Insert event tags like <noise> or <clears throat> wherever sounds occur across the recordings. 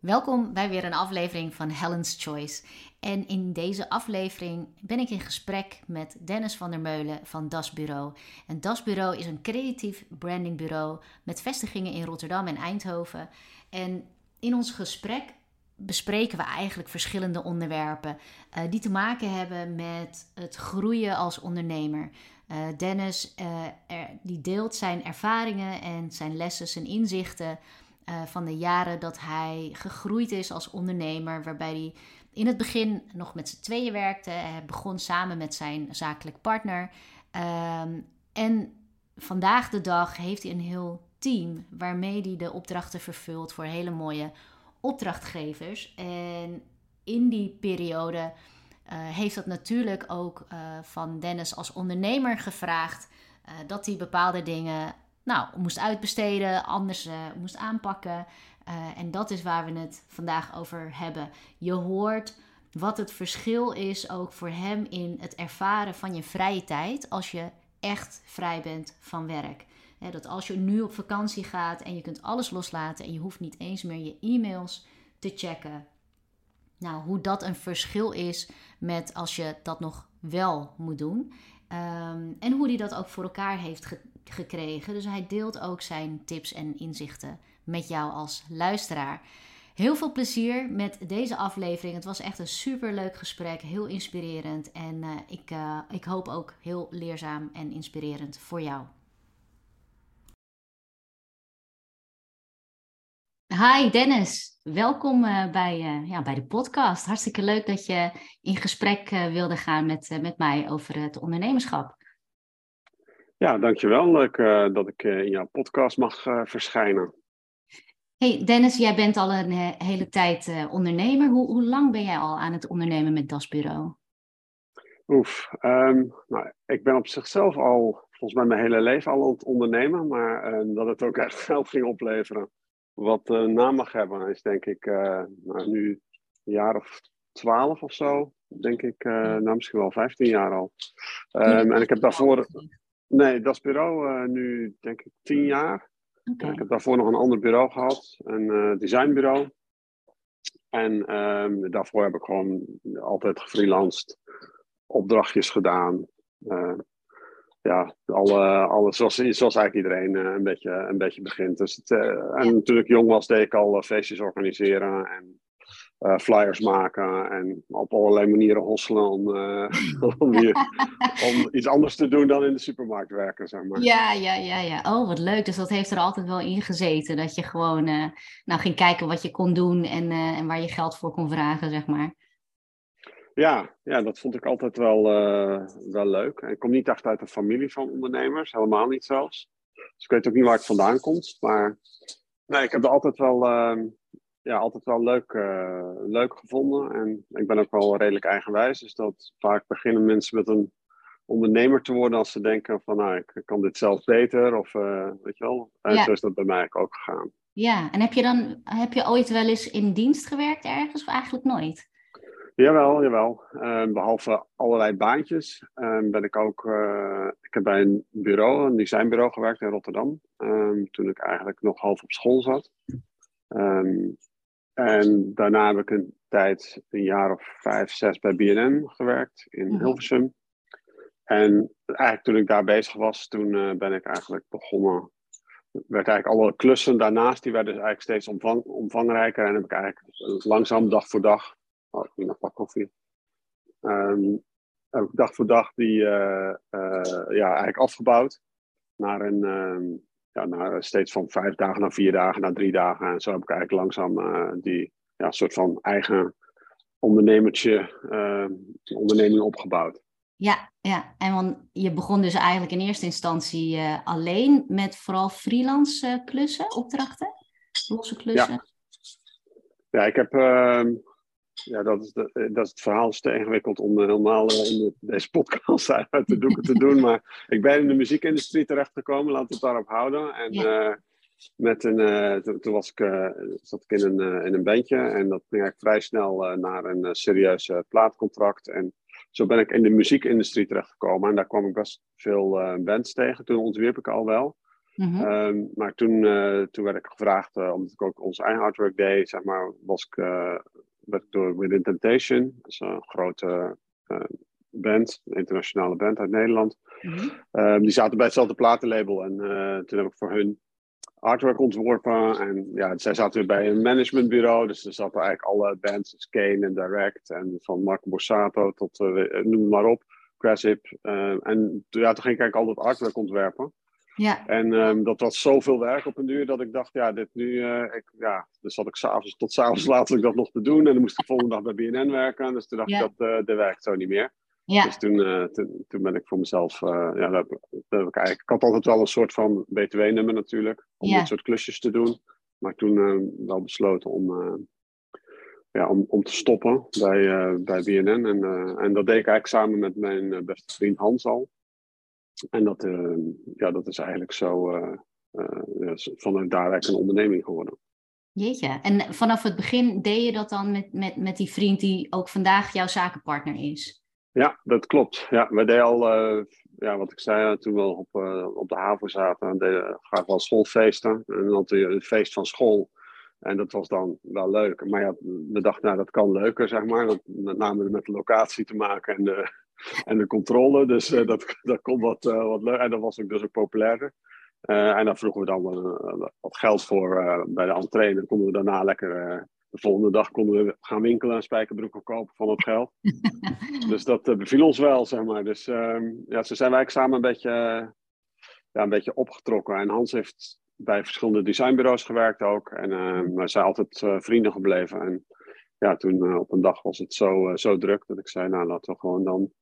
Welkom bij weer een aflevering van Helen's Choice. En in deze aflevering ben ik in gesprek met Dennis van der Meulen van Das Bureau. En Das Bureau is een creatief brandingbureau met vestigingen in Rotterdam en Eindhoven. En in ons gesprek bespreken we eigenlijk verschillende onderwerpen uh, die te maken hebben met het groeien als ondernemer. Uh, Dennis er, die deelt zijn ervaringen en zijn lessen, zijn inzichten uh, van de jaren dat hij gegroeid is als ondernemer, waarbij hij in het begin nog met z'n tweeën werkte. Hij begon samen met zijn zakelijk partner. Um, en vandaag de dag heeft hij een heel team waarmee hij de opdrachten vervult voor hele mooie opdrachtgevers. En in die periode uh, heeft dat natuurlijk ook uh, van Dennis als ondernemer gevraagd dat hij bepaalde dingen nou, moest uitbesteden, anders uh, moest aanpakken. Uh, en dat is waar we het vandaag over hebben. Je hoort wat het verschil is ook voor hem in het ervaren van je vrije tijd als je echt vrij bent van werk. Dat als je nu op vakantie gaat en je kunt alles loslaten en je hoeft niet eens meer je e-mails te checken. Nou, hoe dat een verschil is met als je dat nog wel moet doen. Um, en hoe hij dat ook voor elkaar heeft gekregen. Dus hij deelt ook zijn tips en inzichten met jou als luisteraar. Heel veel plezier met deze aflevering. Het was echt een super leuk gesprek, heel inspirerend en uh, ik, uh, ik hoop ook heel leerzaam en inspirerend voor jou. Hi Dennis, welkom uh, bij, ja, bij de podcast. Hartstikke leuk dat je in gesprek wilde gaan met, met mij over het ondernemerschap. Ja, dankjewel. Leuk uh, dat ik uh, in jouw podcast mag uh, verschijnen. Hey Dennis, jij bent al een hele tijd ondernemer. Hoe, hoe, lang ben jij al aan het ondernemen met Das Bureau? Oef, um, nou, ik ben op zichzelf al, volgens mij mijn hele leven al aan het ondernemen. Maar dat het ook echt <laughs> geld ging opleveren, wat naam mag hebben, is denk ik nou, nu een jaar of twaalf of zo. Denk ik, nou misschien wel 15 jaar al. Um, en ik heb daarvoor... Nee, dat is bureau uh, nu denk ik tien jaar. Okay. Ik heb daarvoor nog een ander bureau gehad, een uh, designbureau. En um, daarvoor heb ik gewoon altijd gefreelanced, opdrachtjes gedaan. Uh, ja, alle, alles zoals, zoals eigenlijk iedereen een, beetje, een beetje begint. Dus het, en toen ik jong was, deed ik al feestjes organiseren en uh, flyers maken en op allerlei manieren hosselen <laughs> om, uh, <laughs> om, iets anders te doen dan in de supermarkt werken, zeg maar. Ja, ja, ja, ja. Oh, wat leuk. Dus dat heeft er altijd wel in gezeten, dat je gewoon uh, nou, ging kijken wat je kon doen en, en waar je geld voor kon vragen, zeg maar. Ja, ja dat vond ik altijd wel, wel leuk. Ik kom niet echt uit een familie van ondernemers, helemaal niet zelfs. Dus ik weet ook niet waar het vandaan komt, maar nee, ik heb er altijd wel ehm, ja, altijd wel leuk, uh, leuk gevonden. En ik ben ook wel redelijk eigenwijs. Dus dat vaak beginnen mensen met een ondernemer te worden als ze denken van nou, ik kan dit zelf beter. Of uh, weet je wel. En ja. zo is dat bij mij ook gegaan. Ja, en heb je dan heb je ooit wel eens in dienst gewerkt ergens of eigenlijk nooit? Jawel, jawel. Uh, behalve allerlei baantjes uh, ben ik ook. Uh, ik heb bij een bureau, een designbureau gewerkt in Rotterdam. Toen ik eigenlijk nog half op school zat. Um, en daarna heb ik een tijd, een jaar of vijf, zes bij BNN gewerkt in -hmm. Hilversum. En eigenlijk toen ik daar bezig was, toen uh, ben ik eigenlijk begonnen. Werd eigenlijk alle klussen daarnaast, die werden dus eigenlijk steeds omvang, omvangrijker. En heb ik eigenlijk langzaam dag voor dag. Oh, ik nog wat koffie. Um, heb ik dag voor dag die uh, uh, ja, eigenlijk afgebouwd. Naar een, um, ja, naar, steeds van vijf dagen naar vier dagen, naar drie dagen. En zo heb ik eigenlijk langzaam uh, die ja, soort van eigen ondernemertje, uh, onderneming opgebouwd. Ja, ja, en want je begon dus eigenlijk in eerste instantie uh, alleen met vooral freelance klussen, opdrachten, losse klussen. Ja, ja ik heb ehm, ja, dat is, de, dat is het verhaal is te ingewikkeld om helemaal in de, deze podcast <laughs> uit de doeken te doen. Maar ik ben in de muziekindustrie terechtgekomen, laten we het daarop houden. En ja. uh, met een, uh, toen, toen was ik, uh, zat ik in een, in een bandje en dat ging eigenlijk vrij snel naar een serieus plaatcontract. En zo ben ik in de muziekindustrie terechtgekomen. En daar kwam ik best veel bands tegen. Toen ontwierp ik al wel. Mhm. Ehm, maar toen, eh, toen werd ik gevraagd, eh, omdat ik ook ons eigen artwork deed, zeg maar, was ik, eh, werd door Within Temptation, dat is een grote eh, band, een internationale band uit Nederland. Mhm. Ehm, die zaten bij hetzelfde platenlabel en eh, toen heb ik voor hun artwork ontworpen. En ja, zij zaten weer bij een managementbureau, dus er zaten eigenlijk alle bands, dus Kane en Direct en van Marco Borsato tot, eh, noem het maar op, Crasip. Ehm, en toen- ja, toen ging ik eigenlijk al dat artwork ontwerpen. Ja, En ehm, dat was zoveel werk op een duur dat ik dacht, ja, dit nu, eh, ik, ja, dus zat ik s'avonds tot s'avonds laat zat ik dat nog te doen. En dan moest ik de volgende dag bij BNN werken. Dus toen dacht Ja. ik, dat, eh dat werkt zo niet meer. ja, Dus toen, eh, toen, toen ben ik voor mezelf, ja, dat heb, dat heb ik eigenlijk, ik had altijd wel een soort van btw-nummer natuurlijk, om dit soort klusjes te doen. Maar toen wel besloten om, ja, om, om te stoppen bij, bij BNN. En, en dat deed ik eigenlijk samen met mijn beste vriend Hans al. En dat, eh, ja, dat is eigenlijk zo eh, eh, vanuit daar eigenlijk een onderneming geworden. jeetje. En vanaf het begin deed je dat dan met, met, met die vriend die ook vandaag jouw zakenpartner is? Ja, dat klopt. Ja, we deden al, ja, wat ik zei, toen we op, op de haven zaten, deden graag wel schoolfeesten. En dan had je een feest van school. En dat was dan wel leuk. Maar ja, we dachten, nou, dat kan leuker, zeg maar. Dat, met name met de locatie te maken en de, en de controle. Dus eh, dat, <laughs> dat kon wat, eh, wat leuk. En dat was ook dus ook populairder. Eh, en daar vroegen we dan wat geld voor bij de entree. En dan konden we daarna lekker... de volgende dag konden we gaan winkelen en spijkerbroeken kopen van het geld. <laughs> Dus dat beviel ons wel, zeg maar. Dus ehm, ja, zo zijn wij eigenlijk samen een beetje, ja, een beetje opgetrokken. En Hans heeft bij verschillende designbureaus gewerkt ook. En ehm, we zijn altijd vrienden gebleven. En ja, toen op een dag was het zo, zo druk dat ik zei, nou laten we gewoon dan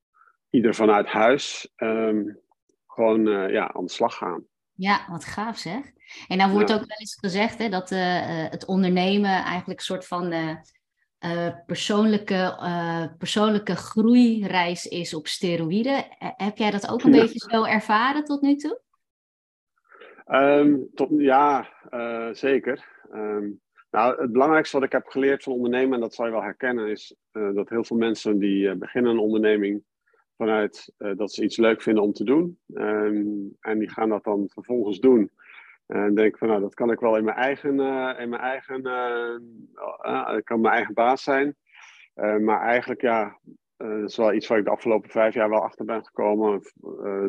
ieder vanuit huis ehm, gewoon eh, ja, aan de slag gaan. Ja, wat gaaf zeg. En nou wordt Ja. ook wel eens gezegd hè, dat eh, eh, het ondernemen eigenlijk een soort van persoonlijke, persoonlijke groeireis is op steroïden. Heb jij dat ook een Ja. beetje zo ervaren tot nu toe? Ehm, tot, ja, zeker. Ehm, nou, het belangrijkste wat ik heb geleerd van ondernemen, en dat zal je wel herkennen, is dat heel veel mensen die beginnen een onderneming vanuit eh, dat ze iets leuk vinden om te doen. Ehm, en die gaan dat dan vervolgens doen. En denken van, nou, dat kan ik wel in mijn eigen, eh, in mijn eigen, eh, kan mijn eigen baas zijn. Maar eigenlijk, ja, dat is wel iets waar ik de afgelopen vijf jaar wel achter ben gekomen.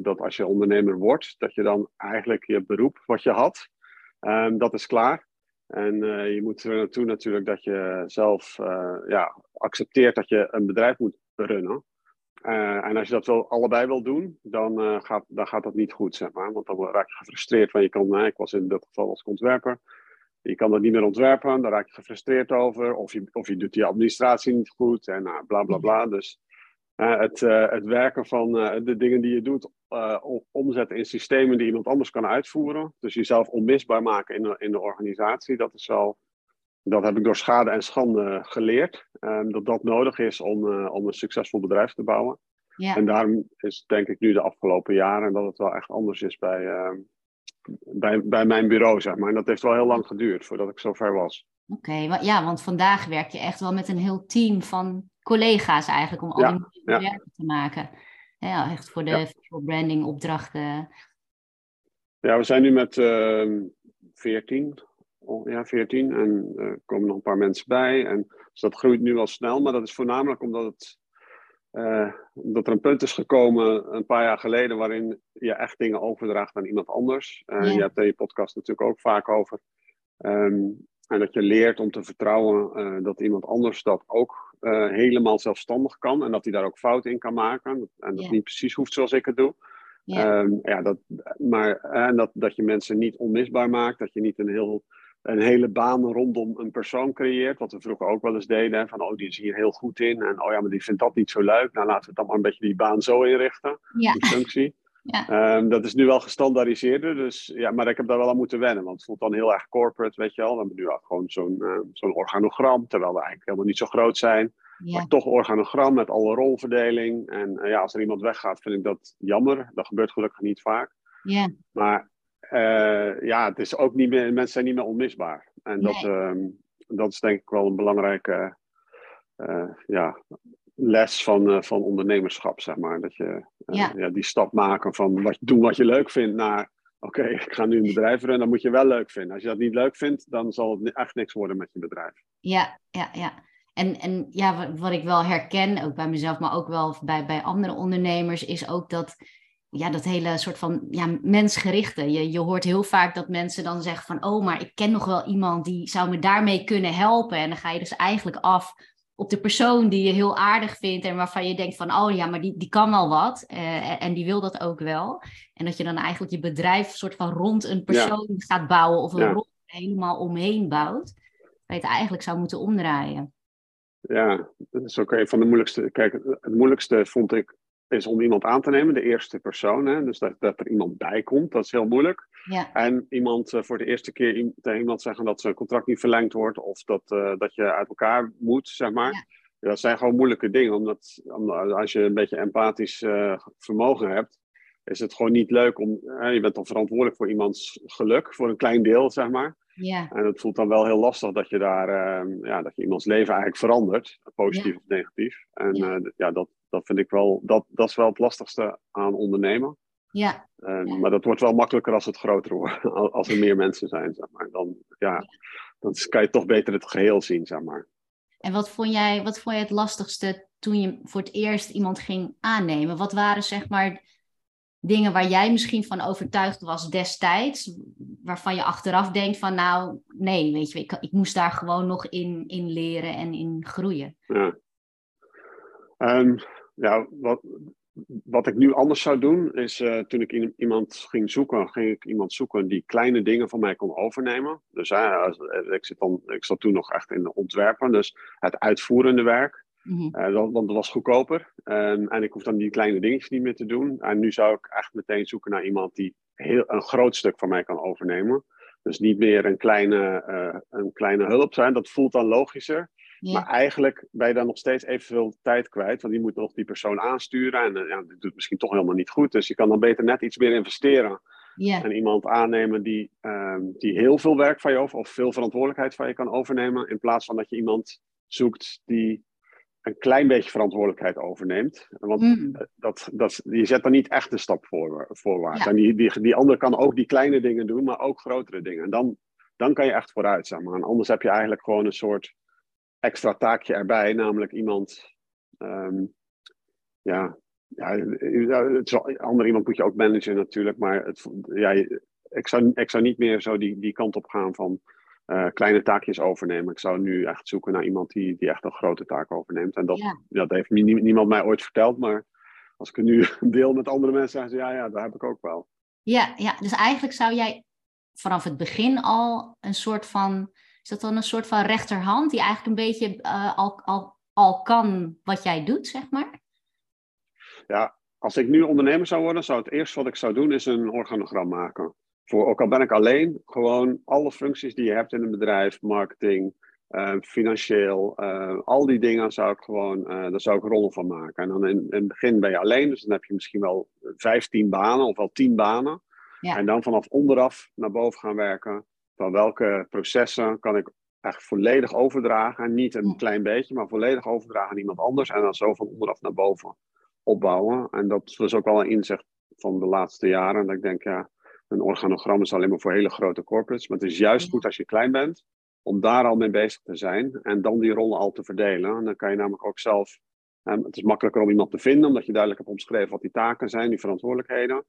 dat als je ondernemer wordt, dat je dan eigenlijk je beroep wat je had, ehm, dat is klaar. En je moet er naartoe natuurlijk dat je zelf ja, accepteert dat je een bedrijf moet runnen. Eh, en als je dat wel allebei wil doen, dan, eh, gaat, dan gaat dat niet goed, zeg maar. Want dan raak je gefrustreerd. Want je kan, ik was in dat geval als ontwerper. Je kan dat niet meer ontwerpen, daar raak je gefrustreerd over. Of je, of je doet die administratie niet goed en nou, bla bla bla. Dus eh, het, het werken van de dingen die je doet, omzetten in systemen die iemand anders kan uitvoeren. Dus jezelf onmisbaar maken in de, in de organisatie, dat is wel. Dat heb ik door schade en schande geleerd. eh, dat dat nodig is om, eh, om een succesvol bedrijf te bouwen. Ja, En daarom is denk ik nu de afgelopen jaren dat het wel echt anders is bij, eh, bij, bij mijn bureau, zeg maar. En dat heeft wel heel lang geduurd voordat ik zover was. oké. Ja, want vandaag werk je echt wel met een heel team van collega's eigenlijk om al Ja, die mooie ja. te maken. Ja, echt voor de Ja. visual branding opdrachten. Ja, we zijn nu met ehm 14. Ja, 14. En eh, er komen nog een paar mensen bij. En, dus dat groeit nu wel snel. Maar dat is voornamelijk omdat, het, eh, omdat er een punt is gekomen een paar jaar geleden waarin je echt dingen overdraagt aan iemand anders. Eh, Ja. Je hebt in je podcast natuurlijk ook vaak over. Ehm, en dat je leert om te vertrouwen eh, dat iemand anders dat ook eh, helemaal zelfstandig kan. En dat hij daar ook fouten in kan maken. En dat Ja. niet precies hoeft zoals ik het doe. Ja, Ehm, ja, dat, maar en dat, dat je mensen niet onmisbaar maakt. Dat je niet een, heel, een hele baan rondom een persoon creëert. Wat we vroeger ook wel eens deden. Van, oh, die is hier heel goed in. En, oh ja, maar die vindt dat niet zo leuk. Nou, laten we dan maar een beetje die baan zo inrichten. ja, Die functie. <laughs> ja. Ehm, dat is nu wel gestandaardiseerder. Dus, ja, maar ik heb daar wel aan moeten wennen. Want het voelt dan heel erg corporate, weet je wel. We hebben nu ook gewoon zo'n eh, zo'n organogram. Terwijl we eigenlijk helemaal niet zo groot zijn. ja. Maar toch organogram met alle rolverdeling. En eh, ja, als er iemand weggaat, vind ik dat jammer. Dat gebeurt gelukkig niet vaak. ja. Maar eh, ja, het is ook niet meer, mensen zijn niet meer onmisbaar. En dat, ehm, dat is denk ik wel een belangrijke eh, ja, les van, eh, van ondernemerschap, zeg maar. Dat je Ja. ja. die stap maken van wat, doen wat je leuk vindt naar oké, <laughs> ik ga nu een bedrijf runnen, dan moet je wel leuk vinden. Als je dat niet leuk vindt, dan zal het echt niks worden met je bedrijf. Ja, ja, ja. En, en ja, wat, ik wel herken, ook bij mezelf, maar ook wel bij, bij andere ondernemers, is ook dat, ja, dat hele soort van ja, mensgerichte. Je, je hoort heel vaak dat mensen dan zeggen van, oh, maar ik ken nog wel iemand die zou me daarmee kunnen helpen. En dan ga je dus eigenlijk af op de persoon die je heel aardig vindt en waarvan je denkt van, oh ja, maar die, die kan wel wat uh, en die wil dat ook wel. En dat je dan eigenlijk je bedrijf soort van rond een persoon gaat bouwen of een ja. rol helemaal omheen bouwt. Dat je het eigenlijk zou moeten omdraaien. Ja, dat is ook een van de moeilijkste. Kijk, het moeilijkste vond ik is om iemand aan te nemen, de eerste persoon. Hè? Dus dat, dat er iemand bij komt, dat is heel moeilijk. Ja. En iemand uh, voor de eerste keer tegen iemand zeggen dat zijn contract niet verlengd wordt of dat, uh, dat je uit elkaar moet, zeg maar. Ja. Dat zijn gewoon moeilijke dingen, omdat, omdat als je een beetje empathisch uh, vermogen hebt, is het gewoon niet leuk om. je bent dan verantwoordelijk voor iemands geluk, voor een klein deel, zeg maar. Ja. En het voelt dan wel heel lastig dat je daar, ehm, ja, dat je iemands leven eigenlijk verandert, positief of negatief. En ja dat, dat vind ik wel, dat, dat is wel het lastigste aan ondernemen. Ja. Um, Maar dat wordt wel makkelijker als het groter wordt, <laughs> als er meer mensen zijn, zeg maar. Dan, ja, dan kan je toch beter het geheel zien, zeg maar. En wat vond jij, wat vond jij het lastigste toen je voor het eerst iemand ging aannemen? Wat waren zeg maar dingen waar jij misschien van overtuigd was destijds, waarvan je achteraf denkt van nou, nee, weet je, ik, ik moest daar gewoon nog in, in leren en in groeien? Ja. Um, ja, wat, wat ik nu anders zou doen, is uh, toen ik iemand ging zoeken, ging ik iemand zoeken die kleine dingen van mij kon overnemen. Dus uh, ik, zit dan, ik zat toen nog echt in de ontwerpen, dus het uitvoerende werk. Uh, want dat was goedkoper. Um, en ik hoef dan die kleine dingetjes niet meer te doen. En nu zou ik echt meteen zoeken naar iemand die heel, een groot stuk van mij kan overnemen. Dus niet meer een kleine, een kleine hulp zijn. Dat voelt dan logischer. Ja. Maar eigenlijk ben je dan nog steeds evenveel tijd kwijt. Want je moet nog die persoon aansturen. En ja, dat doet misschien toch helemaal niet goed. Dus je kan dan beter net iets meer investeren. Ja. En iemand aannemen die, um, die heel veel werk van je over, of veel verantwoordelijkheid van je kan overnemen. In plaats van dat je iemand zoekt die een klein beetje verantwoordelijkheid overneemt. Want Mm. dat, dat, je zet dan niet echt een stap voor, voorwaarts. Ja. En die, die, die ander kan ook die kleine dingen doen, maar ook grotere dingen. En dan, dan kan je echt vooruit, zeg maar. En anders heb je eigenlijk gewoon een soort extra taakje erbij, namelijk iemand. ehm, ja, ja, het is wel- ander iemand moet je ook managen natuurlijk, maar het, ja, ik, zou, ik zou niet meer zo die, die kant op gaan van eh, kleine taakjes overnemen. Ik zou nu echt zoeken naar iemand die, die echt een grote taak overneemt. En dat, Ja. dat heeft nie- niemand mij ooit verteld, maar als ik het nu <laughs> deel met andere mensen, zeggen ze ja, ja, dat heb ik ook wel. Ja, ja, dus eigenlijk zou jij vanaf het begin al een soort van, is dat dan een soort van rechterhand die eigenlijk een beetje eh, al, al, al kan wat jij doet, zeg maar? Ja, als ik nu ondernemer zou worden, zou het eerste wat ik zou doen, is een organogram maken. Voor, ook al ben ik alleen, gewoon alle functies die je hebt in een bedrijf, marketing, eh, financieel, eh, al die dingen zou ik gewoon, daar zou ik rollen van maken. En dan in, in het begin ben je alleen, dus dan heb je misschien wel 15 banen of wel 10 banen. Ja. En dan vanaf onderaf naar boven gaan werken. Van welke processen kan ik echt volledig overdragen. En niet een klein beetje, maar volledig overdragen aan iemand anders. En dan zo van onderaf naar boven opbouwen. En dat was ook wel een inzicht van de laatste jaren. Dat ik denk, ja, een organogram is alleen maar voor hele grote corporates. Maar het is juist goed als je klein bent, om daar al mee bezig te zijn. En dan die rollen al te verdelen. En dan kan je namelijk ook zelf. het is makkelijker om iemand te vinden, omdat je duidelijk hebt omschreven wat die taken zijn, die verantwoordelijkheden.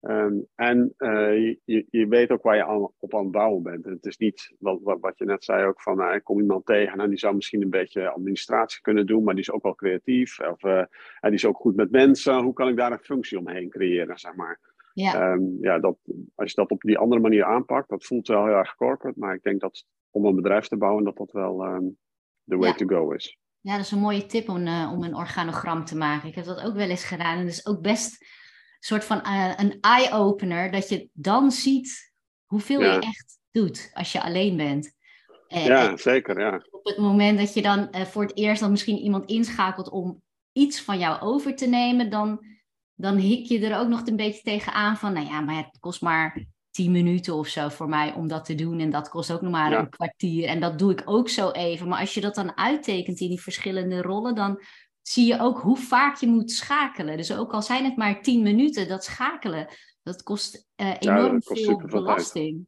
Ehm, en eh, je, je, weet ook waar je aan, op aan het bouwen bent. En het is niet wat, wat, wat je net zei ook van, nou, ik kom iemand tegen en die zou misschien een beetje administratie kunnen doen, maar die is ook wel creatief. Of eh, en die is ook goed met mensen. Hoe kan ik daar een functie omheen creëren, zeg maar. Ja, Ehm, ja, dat, als je dat op die andere manier aanpakt, dat voelt wel heel erg corporate, maar ik denk dat om een bedrijf te bouwen, dat dat wel ehm the way Ja. to go is. ja, dat is een mooie tip om, eh, om een organogram te maken. Ik heb dat ook wel eens gedaan en dat is ook best soort van eh, een eye-opener, dat je dan ziet hoeveel Ja. je echt doet als je alleen bent. En- Ja, zeker, ja. op het moment dat je dan eh, voor het eerst dan misschien iemand inschakelt om iets van jou over te nemen, dan, dan hik je er ook nog een beetje tegenaan van, nou ja, maar het kost maar tien minuten of zo voor mij om dat te doen en dat kost ook nog maar Ja. een kwartier en dat doe ik ook zo even. Maar als je dat dan uittekent in die verschillende rollen, dan zie je ook hoe vaak je moet schakelen. Dus ook al zijn het maar tien minuten, dat schakelen Dat kost enorm veel belasting.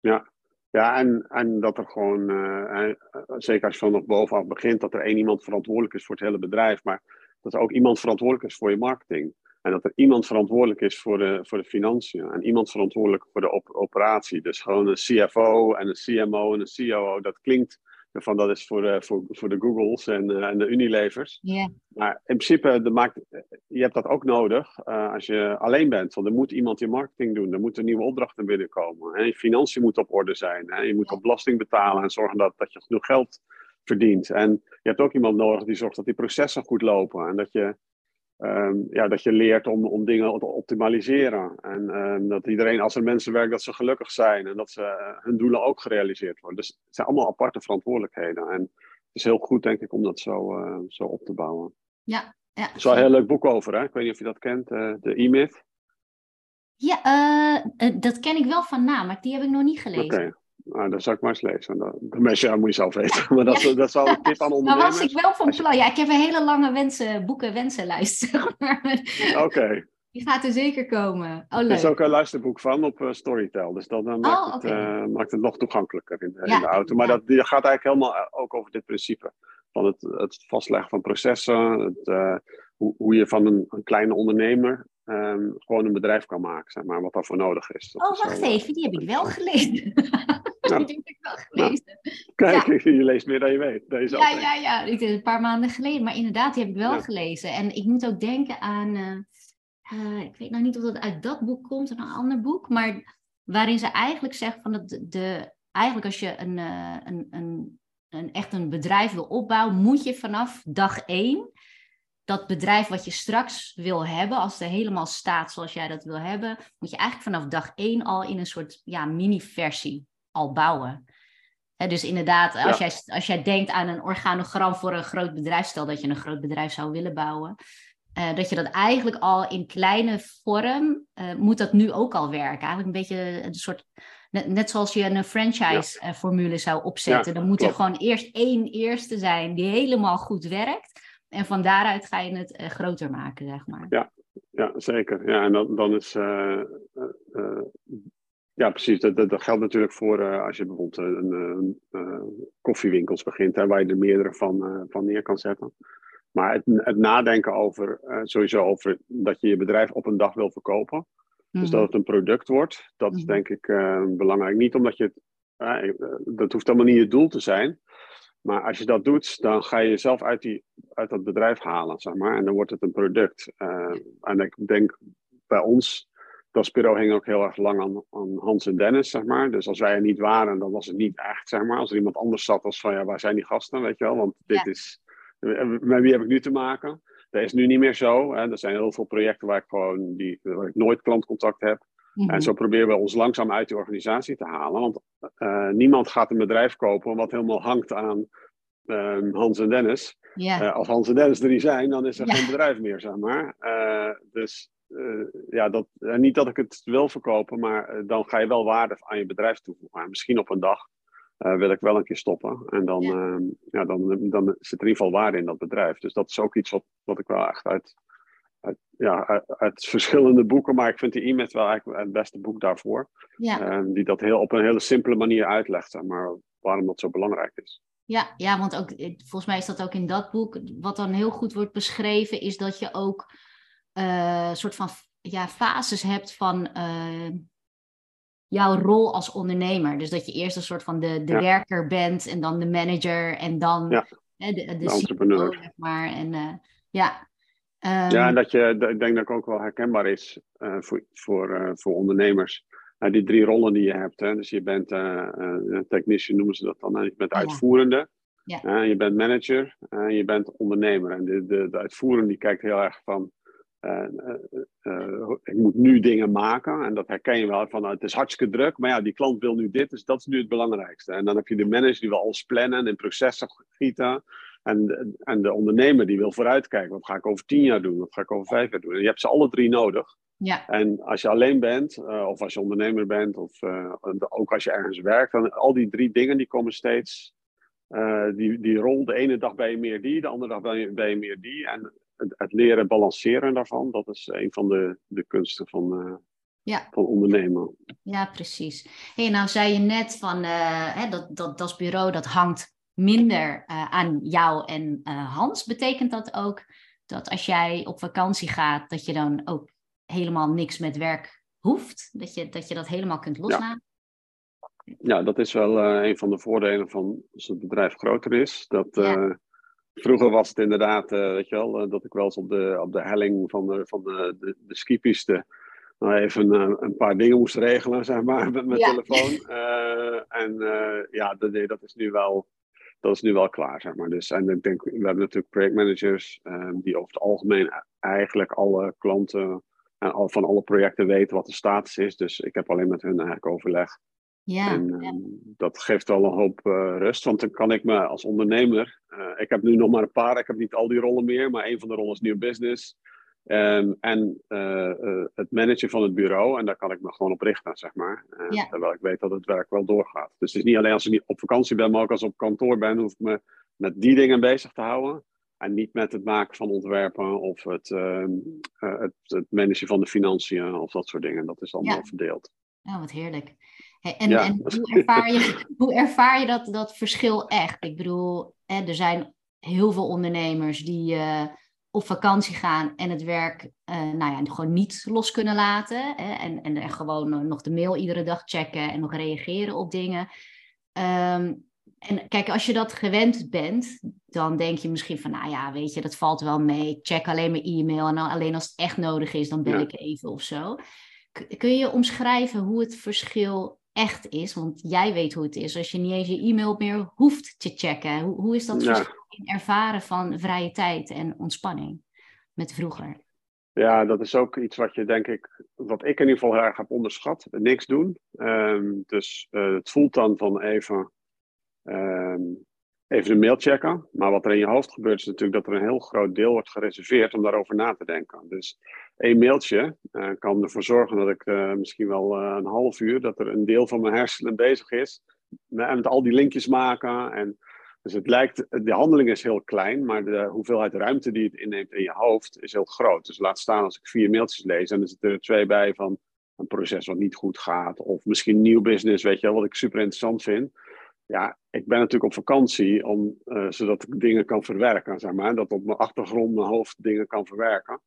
Ja, ja, en, en dat er gewoon, uh, zeker als je van nog bovenaf begint, dat er één iemand verantwoordelijk is voor het hele bedrijf, maar dat er ook iemand verantwoordelijk is voor je marketing. En dat er iemand verantwoordelijk is voor de, voor de financiën. En iemand verantwoordelijk voor de operatie. Dus gewoon een CFO en een CMO en een COO. Dat klinkt van dat is voor, uh, voor, voor de Googles en, uh, en de Unilevers. Yeah. Maar in principe, de maakt, je hebt dat ook nodig uh, als je alleen bent. Want er moet iemand je marketing doen. Er moeten nieuwe opdrachten binnenkomen. Hè? Je financiën moeten op orde zijn. Hè? Je moet op belasting betalen en zorgen dat, dat je genoeg geld verdient. En je hebt ook iemand nodig die zorgt dat die processen goed lopen. En dat je Um, ja, dat je leert om, om dingen te optimaliseren. En um, dat iedereen, als er mensen werken, dat ze gelukkig zijn en dat ze, uh, hun doelen ook gerealiseerd worden. Dus het zijn allemaal aparte verantwoordelijkheden. En het is heel goed, denk ik, om dat zo, uh, zo op te bouwen. Ja, ja. Er is wel een heel leuk boek over, hè? Ik weet niet of je dat kent, uh, de E-Myth. Ja, dat ken ik wel van naam, maar die heb ik nog niet gelezen. Oké, okay. Nou, dat zou ik maar eens lezen. Dat, de meeste moet je zelf weten. <laughs> Maar dat, ja. dat zal een tip aan <laughs> ondernemers. Maar was ik wel van plan. Ja, ik heb een hele lange wensen, boeken wensenlijst. <laughs> Zeg maar. Oké. Okay. Die gaat er zeker komen. Oh, leuk. Er is ook een luisterboek van op uh, Storytel. Dus dat uh, maakt, oh, okay. het, uh, maakt het nog toegankelijker in, ja, in de auto. Maar dat die gaat eigenlijk helemaal ook over dit principe. Van het, het vastleggen van processen. Het, hoe, hoe je van een, een kleine ondernemer um, gewoon een bedrijf kan maken, zeg maar, wat daarvoor nodig is. Dat oh, is wacht even, die heb ik wel gelezen. <laughs> Die heb ik wel gelezen. Kijk, ja. <laughs> je leest meer dan je weet. Deze ja, ja, ja, ik een paar maanden geleden, maar inderdaad, die heb ik wel gelezen. En ik moet ook denken aan, uh, uh, ik weet nou niet of dat uit dat boek komt of een ander boek, maar waarin ze eigenlijk zegt van dat de, de eigenlijk als je een, uh, een, een, een, echt een bedrijf wil opbouwen, moet je vanaf dag één dat bedrijf wat je straks wil hebben, als het helemaal staat zoals jij dat wil hebben, moet je eigenlijk vanaf dag één al in een soort ja, mini-versie al bouwen. dus inderdaad, als, jij, als jij denkt aan een organogram voor een groot bedrijf, stel dat je een groot bedrijf zou willen bouwen, uh, dat je dat eigenlijk al in kleine vorm, uh, moet dat nu ook al werken. Eigenlijk een beetje een soort, net, net zoals je een franchise-formule ja. zou opzetten. Ja, dan moet er gewoon eerst één eerste zijn die helemaal goed werkt. En van daaruit ga je het uh, groter maken, zeg maar. Ja, ja zeker. Ja, en dan, dan is. Uh, uh, ja, precies. Dat, dat, geldt natuurlijk voor als je bijvoorbeeld een, een koffiewinkels begint, hè, waar je er meerdere van, van neer kan zetten. Maar het, het nadenken over, sowieso over dat je je bedrijf op een dag wil verkopen. Mm -hmm. Dus dat het een product wordt, dat mm -hmm. is denk ik belangrijk. Niet omdat je het, dat hoeft allemaal niet het doel te zijn. Maar als je dat doet, dan ga je jezelf uit, die, uit dat bedrijf halen, zeg maar. En dan wordt het een product. Uh, en ik denk bij ons, Daspiro hing ook heel erg lang aan, aan, Hans en Dennis, zeg maar. Dus als wij er niet waren, dan was het niet echt, zeg maar. Als er iemand anders zat, was van, ja, waar zijn die gasten, weet je wel? Want dit ja. is, met wie heb ik nu te maken? Dat is nu niet meer zo. Hè. Er zijn heel veel projecten waar ik gewoon, die, waar ik nooit klantcontact heb. En zo proberen we ons langzaam uit die organisatie te halen. Want uh, niemand gaat een bedrijf kopen wat helemaal hangt aan uh, Hans en Dennis. Yeah. Uh, als Hans en Dennis er niet zijn, dan is er ja. geen bedrijf meer, zeg maar. Eh, dus ja, dat, niet dat ik het wil verkopen, maar dan ga je wel waarde aan je bedrijf toevoegen. misschien op een dag wil ik wel een keer stoppen. En dan, ja. ja. dan, dan zit er in ieder geval waarde in dat bedrijf. Dus dat is ook iets wat, wat ik wel echt uit uit, ja, uit, uit, verschillende boeken, maar ik vind de e-mail wel eigenlijk het beste boek daarvoor. Ja. Uh, die dat heel, op een hele simpele manier uitlegt, zeg maar waarom dat zo belangrijk is. Ja, ja, want ook, volgens mij is dat ook in dat boek, wat dan heel goed wordt beschreven, is dat je ook uh, een soort van ja, fases hebt van uh, jouw rol als ondernemer. Dus dat je eerst een soort van de, de ja. werker bent en dan de manager en dan ja. hè, de, de, de entrepreneur. zeg maar. En uh, ja, Um, ja, en dat je, ik denk dat ook wel herkenbaar is uh, voor, voor, uh, voor ondernemers. Uh, die drie rollen die je hebt. Hè? Dus je bent technician, noemen ze dat dan. Je bent uitvoerende. Ja. je bent manager en je bent ondernemer. En de, de, de uitvoerende die kijkt heel erg van. ik moet nu dingen maken. En dat herken je wel van. het is hartstikke druk. Maar ja, die klant wil nu dit. Dus dat is nu het belangrijkste. En dan heb je de manager die wil alles plannen en in processen gieten. En, en de ondernemer die wil vooruitkijken. Wat ga ik over tien jaar doen? Wat ga ik over vijf jaar doen? En je hebt ze alle drie nodig. Ja. En als je alleen bent, uh, of als je ondernemer bent, of uh, ook als je ergens werkt, dan al die drie dingen die komen steeds. Uh, die, die rol, de ene dag ben je meer die, de andere dag ben je, ben je meer die. En het, het, leren balanceren daarvan, dat is een van de, de kunsten van, ja. van ondernemen. Ja, precies. Hey, nou zei je net van hè, dat, dat, dat bureau dat hangt minder uh, aan jou en uh, Hans. Betekent dat ook dat als jij op vakantie gaat, dat je dan ook helemaal niks met werk hoeft? Dat je dat, je dat helemaal kunt loslaten? Ja. ja dat is wel een van de voordelen van als het bedrijf groter is. Dat, ja. Vroeger was het inderdaad, weet je wel, dat ik wel eens op de, op de helling van de, van de, de, de skipiste nou even een, een, paar dingen moest regelen, zeg maar, met mijn telefoon. Uh, <laughs> en uh, ja, dat, dat, is nu wel, dat is nu wel klaar, zeg maar. Dus, en ik denk, we hebben natuurlijk projectmanagers um, die over het algemeen eigenlijk alle klanten en al, van alle projecten weten wat de status is. Dus ik heb alleen met hun eigenlijk overleg. Ja, en um, dat geeft wel een hoop uh, rust, want dan kan ik me als ondernemer, ik heb nu nog maar een paar, ik heb niet al die rollen meer, maar een van de rollen is nieuw business. Um, en uh, uh, het managen van het bureau, en daar kan ik me gewoon op richten, zeg maar. Uh, ja. Terwijl ik weet dat het werk wel doorgaat. Dus het is niet alleen als ik niet op vakantie ben, maar ook als ik op kantoor ben, hoef ik me met die dingen bezig te houden. En niet met het maken van ontwerpen of het, ehm, het, het, managen van de financiën of dat soort dingen. Dat is allemaal ja. verdeeld. Ja, wat heerlijk. Hey, en, ja. en <laughs> hoe, ervaar je, hoe ervaar je dat, dat verschil echt? Ik bedoel, hè, er zijn heel veel ondernemers die op vakantie gaan en het werk uh, nou ja, gewoon niet los kunnen laten. Hè, en, en, gewoon nog de mail iedere dag checken en nog reageren op dingen. Um, en kijk, als je dat gewend bent, dan denk je misschien van, nou ja, weet je, dat valt wel mee. Ik check alleen mijn e-mail en dan, alleen als het echt nodig is, dan bel ik even of zo. kun je omschrijven hoe het verschil echt is? Want jij weet hoe het is als je niet eens je e-mail meer hoeft te checken. Hoe, hoe is dat verschil? Ervaren van vrije tijd en ontspanning met vroeger? Ja, dat is ook iets wat je denk ik, wat ik in ieder geval heel erg heb onderschat. Niks doen. Um, dus uh, het voelt dan van even, um, even de mail checken. Maar wat er in je hoofd gebeurt is natuurlijk dat er een heel groot deel wordt gereserveerd om daarover na te denken. Dus één mailtje uh, kan ervoor zorgen dat ik uh, misschien wel een half uur, dat er een deel van mijn hersenen bezig is. Met al die linkjes maken en dus het lijkt, de handeling is heel klein, maar de hoeveelheid ruimte die het inneemt in je hoofd is heel groot. Dus laat staan als ik vier mailtjes lees en er zitten er twee bij van een proces wat niet goed gaat. Of misschien nieuw business, weet je wat ik super interessant vind. Ja, ik ben natuurlijk op vakantie om, uh, zodat ik dingen kan verwerken, zeg maar. Dat op mijn achtergrond mijn hoofd dingen kan verwerken.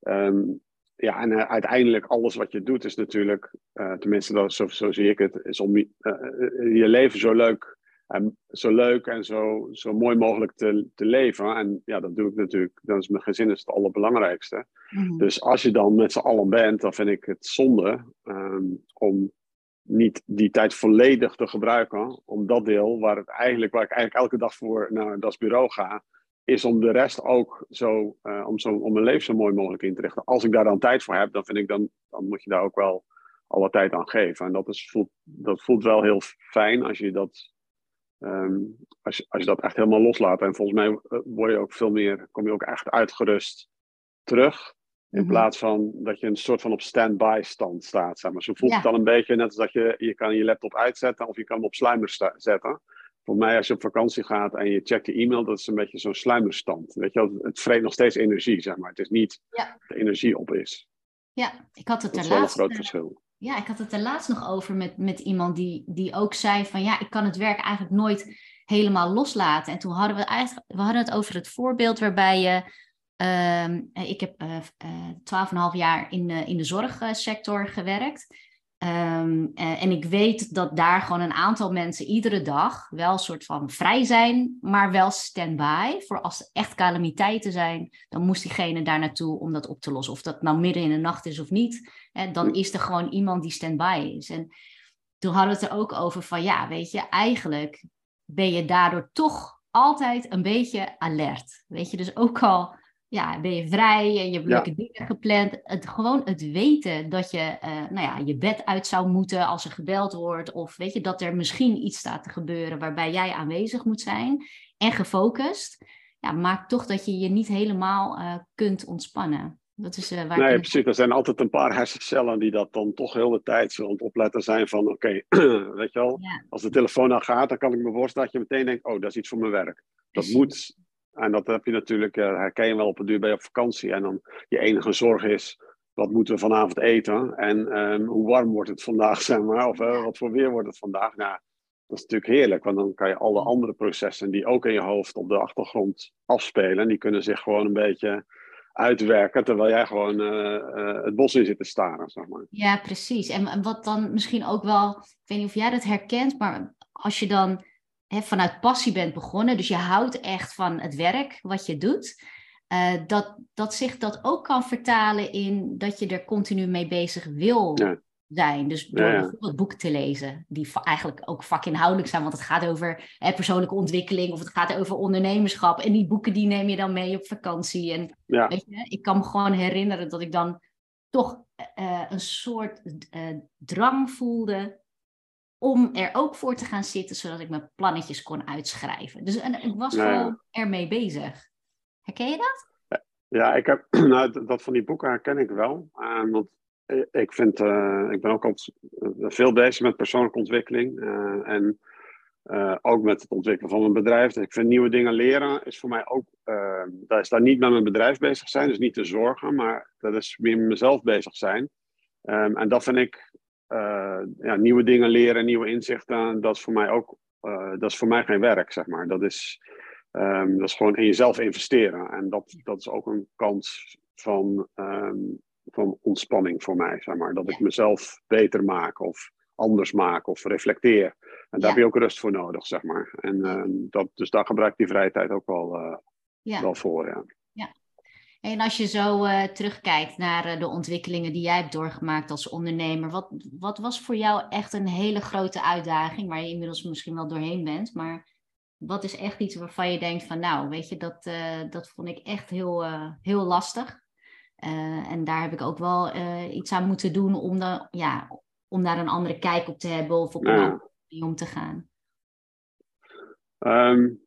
Um, ja, en uh, uiteindelijk alles wat je doet is natuurlijk, uh, tenminste dat, zo, zo zie ik het, is om je leven zo leuk en zo leuk en zo, zo mooi mogelijk te, te leven. En ja, dat doe ik natuurlijk. Dan is mijn gezin is het allerbelangrijkste. Mm. Dus als je dan met z'n allen bent, dan vind ik het zonde um, om niet die tijd volledig te gebruiken. Om dat deel waar, het eigenlijk, waar ik eigenlijk elke dag voor naar dat bureau ga, is om de rest ook zo, uh, om, zo, om mijn leven zo mooi mogelijk in te richten. Als ik daar dan tijd voor heb, dan vind ik dan, dan moet je daar ook wel alle tijd aan geven. En dat, is, voelt, dat voelt wel heel fijn als je dat Um, als, je, als je dat echt helemaal loslaat. En volgens mij eh, word je ook veel meer, kom je ook echt uitgerust terug. In mhm. plaats van dat je een soort van op stand-by stand staat. Zeg maar. Zo voelt het dan een beetje net als dat je, je kan je laptop uitzetten of je kan hem op sluimer zetten. Voor mij als je op vakantie gaat en je checkt je e-mail, dat is een beetje zo'n sluimerstand. Weet je het vreet nog steeds energie, zeg maar. Het is niet ja. dat de energie op is. Ja, ik had het er laatst... Dat is wel een groot verschil ja, ik had het er laatst nog over met, met iemand die, die ook zei van ja, ik kan het werk eigenlijk nooit helemaal loslaten. En toen hadden we eigenlijk, we hadden het over het voorbeeld waarbij je, uh, ik heb twaalf uh, en half jaar in, in de zorgsector gewerkt. Um, en ik weet dat daar gewoon een aantal mensen iedere dag wel een soort van vrij zijn, maar wel stand-by. Voor als er echt calamiteiten zijn, dan moest diegene daar naartoe om dat op te lossen. Of dat nou midden in de nacht is of niet, hè, dan is er gewoon iemand die stand-by is. En toen hadden we het er ook over van, ja, weet je, eigenlijk ben je daardoor toch altijd een beetje alert. Weet je, dus ook al ja, ben je vrij en je hebt leuke dingen gepland. Het, gewoon het weten dat je uh, nou ja, je bed uit zou moeten als er gebeld wordt. Of weet je, dat er misschien iets staat te gebeuren waarbij jij aanwezig moet zijn en gefocust. Ja, maakt toch dat je je niet helemaal uh, kunt ontspannen. Dat is, uh, waar nee, precies. Er zijn altijd een paar hersencellen die dat dan toch heel de tijd zo aan het opletten zijn van... Oké, <clears throat> weet je wel, ja. als de telefoon dan gaat, dan kan ik me voorstellen dat je meteen denkt... Oh, dat is iets voor mijn werk. Dat moet en dat heb je natuurlijk, uh, herken je wel op een duur bij op vakantie. En dan je enige zorg is wat moeten we vanavond eten en ehm, hoe warm wordt het vandaag, <laughs> zeg maar, of wat voor weer wordt het vandaag. Nou, dat is natuurlijk heerlijk, want dan kan je alle andere processen die ook in je hoofd op de achtergrond afspelen, die kunnen zich gewoon een beetje uitwerken, terwijl jij gewoon uh, uh, het bos in zit te staren, zeg maar. Ja, precies. En, wat dan misschien ook wel, ik weet niet of jij dat herkent, maar als je dan hè, vanuit passie bent begonnen, dus je houdt echt van het werk wat je doet, uh, dat, dat zich dat ook kan vertalen in dat je er continu mee bezig wil ja zijn. Dus door bijvoorbeeld boeken te lezen, die eigenlijk ook vakinhoudelijk zijn, want het gaat over hè, persoonlijke ontwikkeling of het gaat over ondernemerschap. En die boeken die neem je dan mee op vakantie. En weet je, ik kan me gewoon herinneren dat ik dan toch uh, een soort uh, drang voelde om er ook voor te gaan zitten, zodat ik mijn plannetjes kon uitschrijven. Dus en, ik was gewoon ermee bezig. Herken je dat? Ja, ik heb, <clears throat> nou, dat van die boeken herken ik wel. Uh, want ik, vind, uh, ik ben ook al veel bezig met persoonlijke ontwikkeling. Uh, en uh, ook met het ontwikkelen van mijn bedrijf. Dus ik vind nieuwe dingen leren is voor mij ook. dat is daar niet met mijn bedrijf bezig zijn, dus niet te zorgen, maar dat is meer met mezelf bezig zijn. Um, en dat vind ik. Ja, nieuwe dingen leren, nieuwe inzichten, dat is voor mij ook. dat is voor mij geen werk, zeg maar. Dat is, um, dat is gewoon in jezelf investeren. En dat, dat is ook een kans van. Um, van ontspanning voor mij, zeg maar. Dat ik mezelf beter maak of anders maak of reflecteer. En daar heb je ook rust voor nodig, zeg maar. En uh, dat, dus daar gebruik ik die vrije tijd ook wel, uh, ja. wel voor, ja. En als je zo uh, terugkijkt naar de ontwikkelingen die jij hebt doorgemaakt als ondernemer, wat, wat was voor jou echt een hele grote uitdaging, waar je inmiddels misschien wel doorheen bent, maar wat is echt iets waarvan je denkt van, nou, weet je, dat, dat vond ik echt heel, heel lastig? En daar heb ik ook wel iets aan moeten doen om, de, ja, om daar een andere kijk op te hebben of op een om te gaan. Um,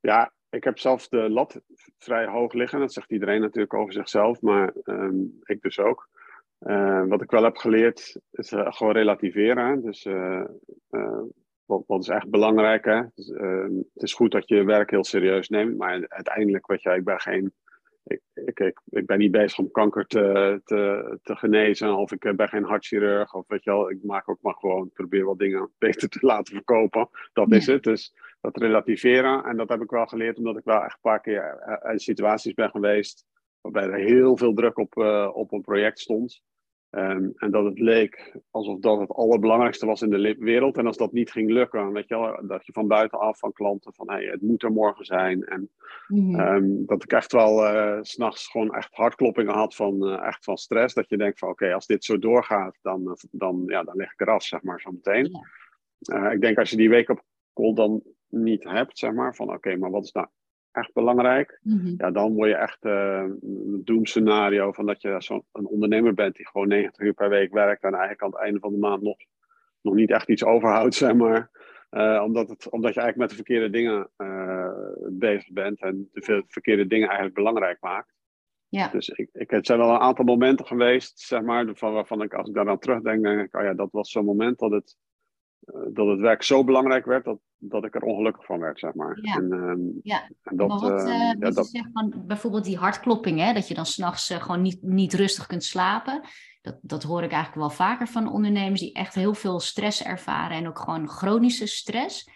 ja, ik heb zelf de lat vrij hoog liggen. Dat zegt iedereen natuurlijk over zichzelf, maar um, ik dus ook. Uh, wat ik wel heb geleerd is gewoon relativeren. Dus wat, wat, is echt belangrijk. Hè? Dus, ehm, het is goed dat je je werk heel serieus neemt, maar uiteindelijk, weet je, ik ben geen ik, ik, ik, ik, ben niet bezig om kanker te, te, te genezen of ik eh, ben geen hartchirurg of weet je wel, ik maak ook maar gewoon, probeer wat dingen <laughs> beter te laten verkopen. Dat is het. Dus dat relativeren en dat heb ik wel geleerd omdat ik wel echt een paar keer eh, in situaties ben geweest waarbij er heel veel druk op, uh, op een project stond. Um, en dat het leek alsof dat het allerbelangrijkste was in de wereld. En als dat niet ging lukken, weet je wel, dat je van buitenaf van klanten van hey, het moet er morgen zijn. En mm um, dat ik echt wel uh, s'nachts gewoon echt hartkloppingen had van, uh, echt van stress. Dat je denkt van oké, okay, als dit zo doorgaat, dan, uh, dan, ja, dan leg ik eraf, zeg maar, zo meteen. Ik denk als je die wake-up call dan niet hebt, zeg maar, van oké, okay, maar wat is nou echt belangrijk. Mm-hmm. Ja, dan word je echt uh, een doemscenario van dat je zo'n ondernemer bent die gewoon 90 uur per week werkt en eigenlijk aan het einde van de maand nog, nog niet echt iets overhoudt, <laughs> zeg maar. Uh, omdat, het, omdat je eigenlijk met de verkeerde dingen uh, bezig bent en de verkeerde dingen eigenlijk belangrijk maakt. Ja. Dus ik, ik, het zijn wel een aantal momenten geweest, zeg maar, van, waarvan ik als ik daar aan terugdenk, denk ik, oh ja, dat was zo'n moment dat het, dat het werk zo belangrijk werd dat, dat ik er ongelukkig van werd, zeg maar. Ja. En, um, ja. En dat, maar wat, uh, ja, dat... zegt van bijvoorbeeld die hartklopping, hè, dat je dan s'nachts uh, gewoon niet, niet rustig kunt slapen. Dat, dat hoor ik eigenlijk wel vaker van ondernemers die echt heel veel stress ervaren en ook gewoon chronische stress.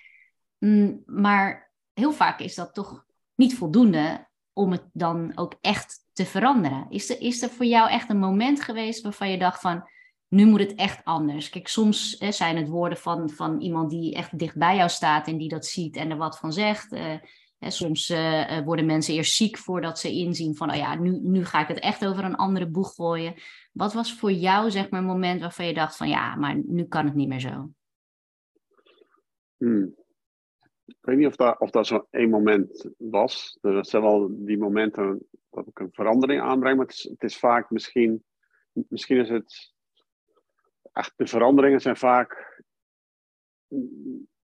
Mm, maar heel vaak is dat toch niet voldoende om het dan ook echt te veranderen. Is er, is er voor jou echt een moment geweest waarvan je dacht van nu moet het echt anders. Kijk, soms hè, zijn het woorden van, van iemand die echt dicht bij jou staat en die dat ziet en er wat van zegt. Uh, hè, soms uh, worden mensen eerst ziek voordat ze inzien van, oh ja, nu, nu ga ik het echt over een andere boeg gooien. Wat was voor jou, zeg maar, een moment waarvan je dacht van, ja, maar nu kan het niet meer zo? Hmm. Ik weet niet of dat, of dat zo'n één moment was. Er zijn wel die momenten dat ik een verandering aanbreng, maar het is, het is vaak misschien, misschien is het echt, de veranderingen zijn vaak.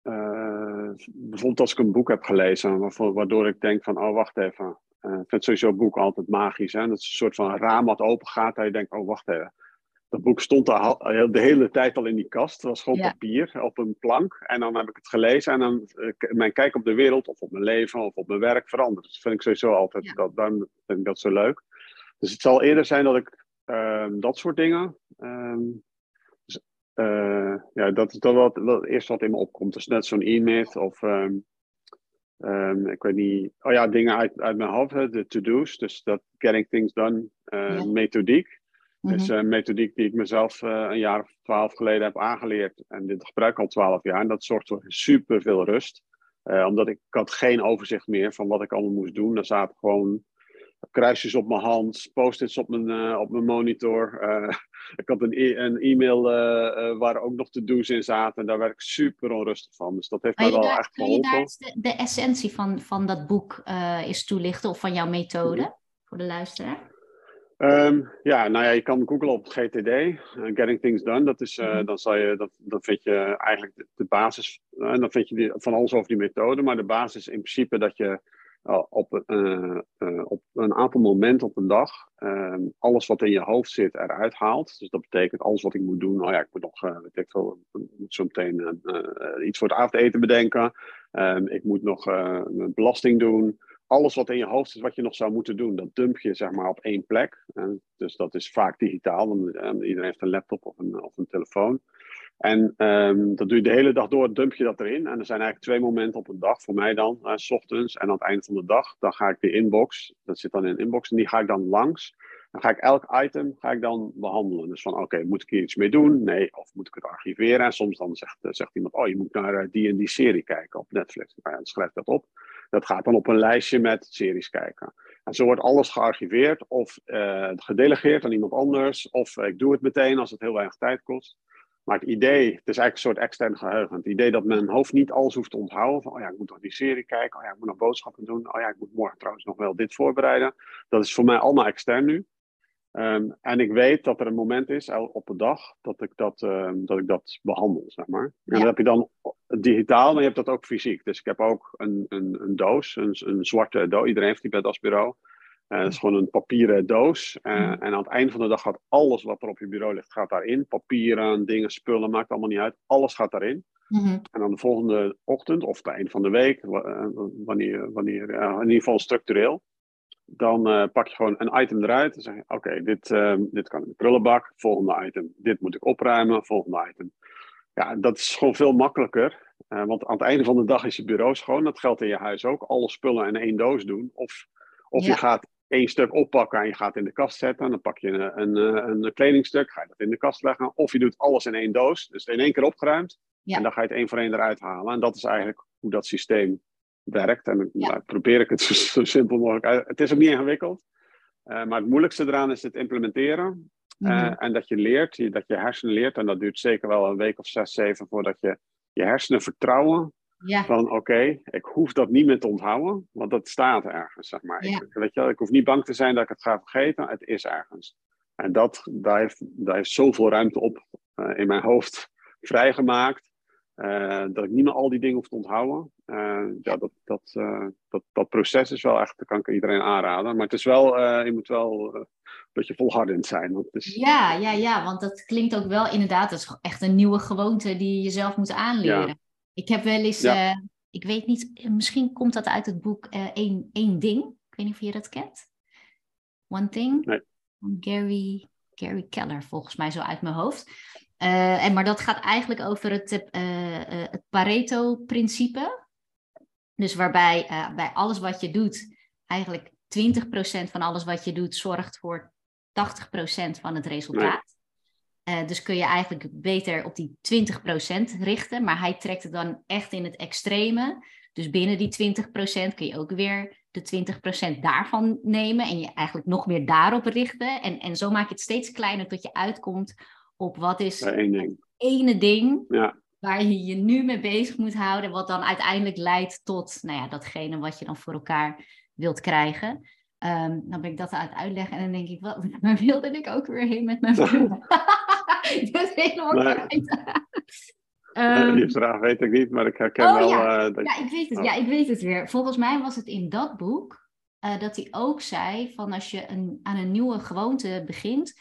Uh, bijvoorbeeld als ik een boek heb gelezen, waardoor ik denk van, oh wacht even. Uh, ik vind sowieso een boek altijd magisch. Hè? Dat is een soort van raam wat open gaat en je denkt, oh wacht even. Dat boek stond al de hele tijd al in die kast. Het was gewoon papier op een plank. En dan heb ik het gelezen en dan mijn kijk op de wereld of op mijn leven of op mijn werk verandert. Dat vind ik sowieso altijd, ja. dat, dan vind ik dat zo leuk. dus het zal eerder zijn dat ik ehm, dat soort dingen. Ehm, eh, ja, dat is dan wat, wat eerst wat in me opkomt. Dus net zo'n e-mail of. Um, ik weet niet. Oh ja, dingen uit, uit mijn hoofd, de to-do's. Dus dat getting things done uh, methodiek. Mm Dus een methodiek die ik mezelf uh, een jaar of twaalf geleden heb aangeleerd. En dit gebruik ik al twaalf jaar. En dat zorgt voor super veel rust. Omdat ik, ik had geen overzicht meer van wat ik allemaal moest doen. Er zaten gewoon kruisjes op mijn hand, post-its op mijn, uh, op mijn monitor. Uh, <laughs> ik had een, e een e-mail uh, waar ook nog to-do's in zaten. En daar werd ik super onrustig van. Dus dat heeft mij wel daar, echt geholpen. Kun je daar de, de, essentie van, van dat boek eens toelichten? Of van jouw methode mm -hmm. voor de luisteraar? Um, ja, nou ja, je kan googlen op GTD, Getting Things Done. Dat is, mm -hmm. dan, zal je, dat, dan vind je eigenlijk de, de basis, en dan vind je die, van alles over die methode. Maar de basis is in principe dat je op, uh, uh, op een aantal momenten op een dag uh, alles wat in je hoofd zit eruit haalt. Dus dat betekent alles wat ik moet doen. Oh ja, ik moet nog, ik moet zo meteen iets voor het avondeten bedenken. Ehm, ik moet nog een belasting doen. Alles wat in je hoofd zit, wat je nog zou moeten doen, dat dump je zeg maar op één plek. dus dat is vaak digitaal, want iedereen heeft een laptop of een, of een telefoon. En um, dat doe je de hele dag door, dump je dat erin. En er zijn eigenlijk twee momenten op een dag, voor mij dan, s ochtends en aan het einde van de dag. Dan ga ik de inbox, dat zit dan in de inbox, en die ga ik dan langs. Dan ga ik elk item ga ik dan behandelen. Dus van, oké, moet ik hier iets mee doen? Nee. Of moet ik het archiveren? En soms dan zegt, uh, zegt iemand, oh, je moet naar uh, die en die serie kijken op Netflix. Nou ja, dan schrijf dat op. Dat gaat dan op een lijstje met series kijken. En zo wordt alles gearchiveerd of gedelegeerd aan iemand anders. Of ik doe het meteen als het heel weinig tijd kost. Maar het idee, het is eigenlijk een soort extern geheugen. Het idee dat mijn hoofd niet alles hoeft te onthouden. Van, oh ja, ik moet nog die serie kijken. Oh ja, ik moet nog boodschappen doen. Oh ja, ik moet morgen trouwens nog wel dit voorbereiden. Dat is voor mij allemaal extern nu. Um, en ik weet dat er een moment is op de dag dat ik dat, um, dat, ik dat behandel, zeg maar. En ja. dat heb je dan digitaal, maar je hebt dat ook fysiek. Dus ik heb ook een, een, een doos, een, een zwarte doos. Iedereen heeft die bij das bureau. Uh, het is gewoon een papieren doos. Uh, mm. En aan het einde van de dag gaat alles wat er op je bureau ligt, gaat daarin. Papieren, dingen, spullen, maakt allemaal niet uit. Alles gaat daarin. Mm -hmm. En dan de volgende ochtend of het einde van de week, uh, wanneer, wanneer in ieder geval structureel, dan pak je gewoon een item eruit. En zeg je, oké, okay, dit, dit kan in de prullenbak. Volgende item, dit moet ik opruimen. Volgende item. Ja, dat is gewoon veel makkelijker. want aan het einde van de dag is je bureau schoon. Dat geldt in je huis ook. Alle spullen in één doos doen. Of, of ja. je gaat één stuk oppakken en je gaat in de kast zetten. Dan pak je een, een, een kledingstuk, ga je dat in de kast leggen. Of je doet alles in één doos, dus in één keer opgeruimd. Ja. En dan ga je het één voor één eruit halen. En dat is eigenlijk hoe dat systeem werkt. En ja. nou, probeer ik het zo, zo, simpel mogelijk uit. Het is ook niet ingewikkeld. Uh, maar het moeilijkste eraan is het implementeren. Mm -hmm. uh, en dat je leert, dat je hersenen leert. En dat duurt zeker wel een week of zes, zeven voordat je je hersenen vertrouwen ja. Van oké, okay, ik hoef dat niet meer te onthouden, want dat staat ergens, zeg maar. Ja. Ik, weet je, ik hoef niet bang te zijn dat ik het ga vergeten, het is ergens. En dat, daar, heeft, daar heeft zoveel ruimte op uh, in mijn hoofd <laughs> vrijgemaakt, uh, dat ik niet meer al die dingen hoef te onthouden. Uh, ja, dat, dat, dat, dat proces is wel echt, dat kan ik iedereen aanraden. Maar het is wel, je moet wel een beetje volhardend zijn. Want is... Ja, ja, ja, want dat klinkt ook wel inderdaad, dat is echt een nieuwe gewoonte die je jezelf moet aanleren. Ja. Ik heb wel eens, ja. uh, ik weet niet, misschien komt dat uit het boek uh, één, één Ding. Ik weet niet of je dat kent. One Thing. Nee. Van Gary, Gary Keller, volgens mij zo uit mijn hoofd. Uh, en, maar dat gaat eigenlijk over het, het Pareto-principe. Dus waarbij bij alles wat je doet, eigenlijk 20% van alles wat je doet zorgt voor 80% van het resultaat. Uh, dus kun je eigenlijk beter op die 20% richten, maar hij trekt het dan echt in het extreme. Dus binnen die 20% kun je ook weer de 20% daarvan nemen en je eigenlijk nog meer daarop richten. En, en zo maak je het steeds kleiner tot je uitkomt op wat is ding. het ene ding ja. waar je je nu mee bezig moet houden, wat dan uiteindelijk leidt tot nou ja, datgene wat je dan voor elkaar wilt krijgen. Um, dan ben ik dat aan het uitleggen en dan denk ik, wat, <laughs> waar wilde ik ook weer heen met mijn <laughs> vrienden? <laughs> ik ben helemaal kwijt. <laughs> um, die vraag weet ik niet, maar ik herken oh, wel... Ja. Uh, dat... ja, ik weet het, oh. ja, ik weet het weer. Volgens mij was het in dat boek uh, dat hij ook zei van als je een, aan een nieuwe gewoonte begint,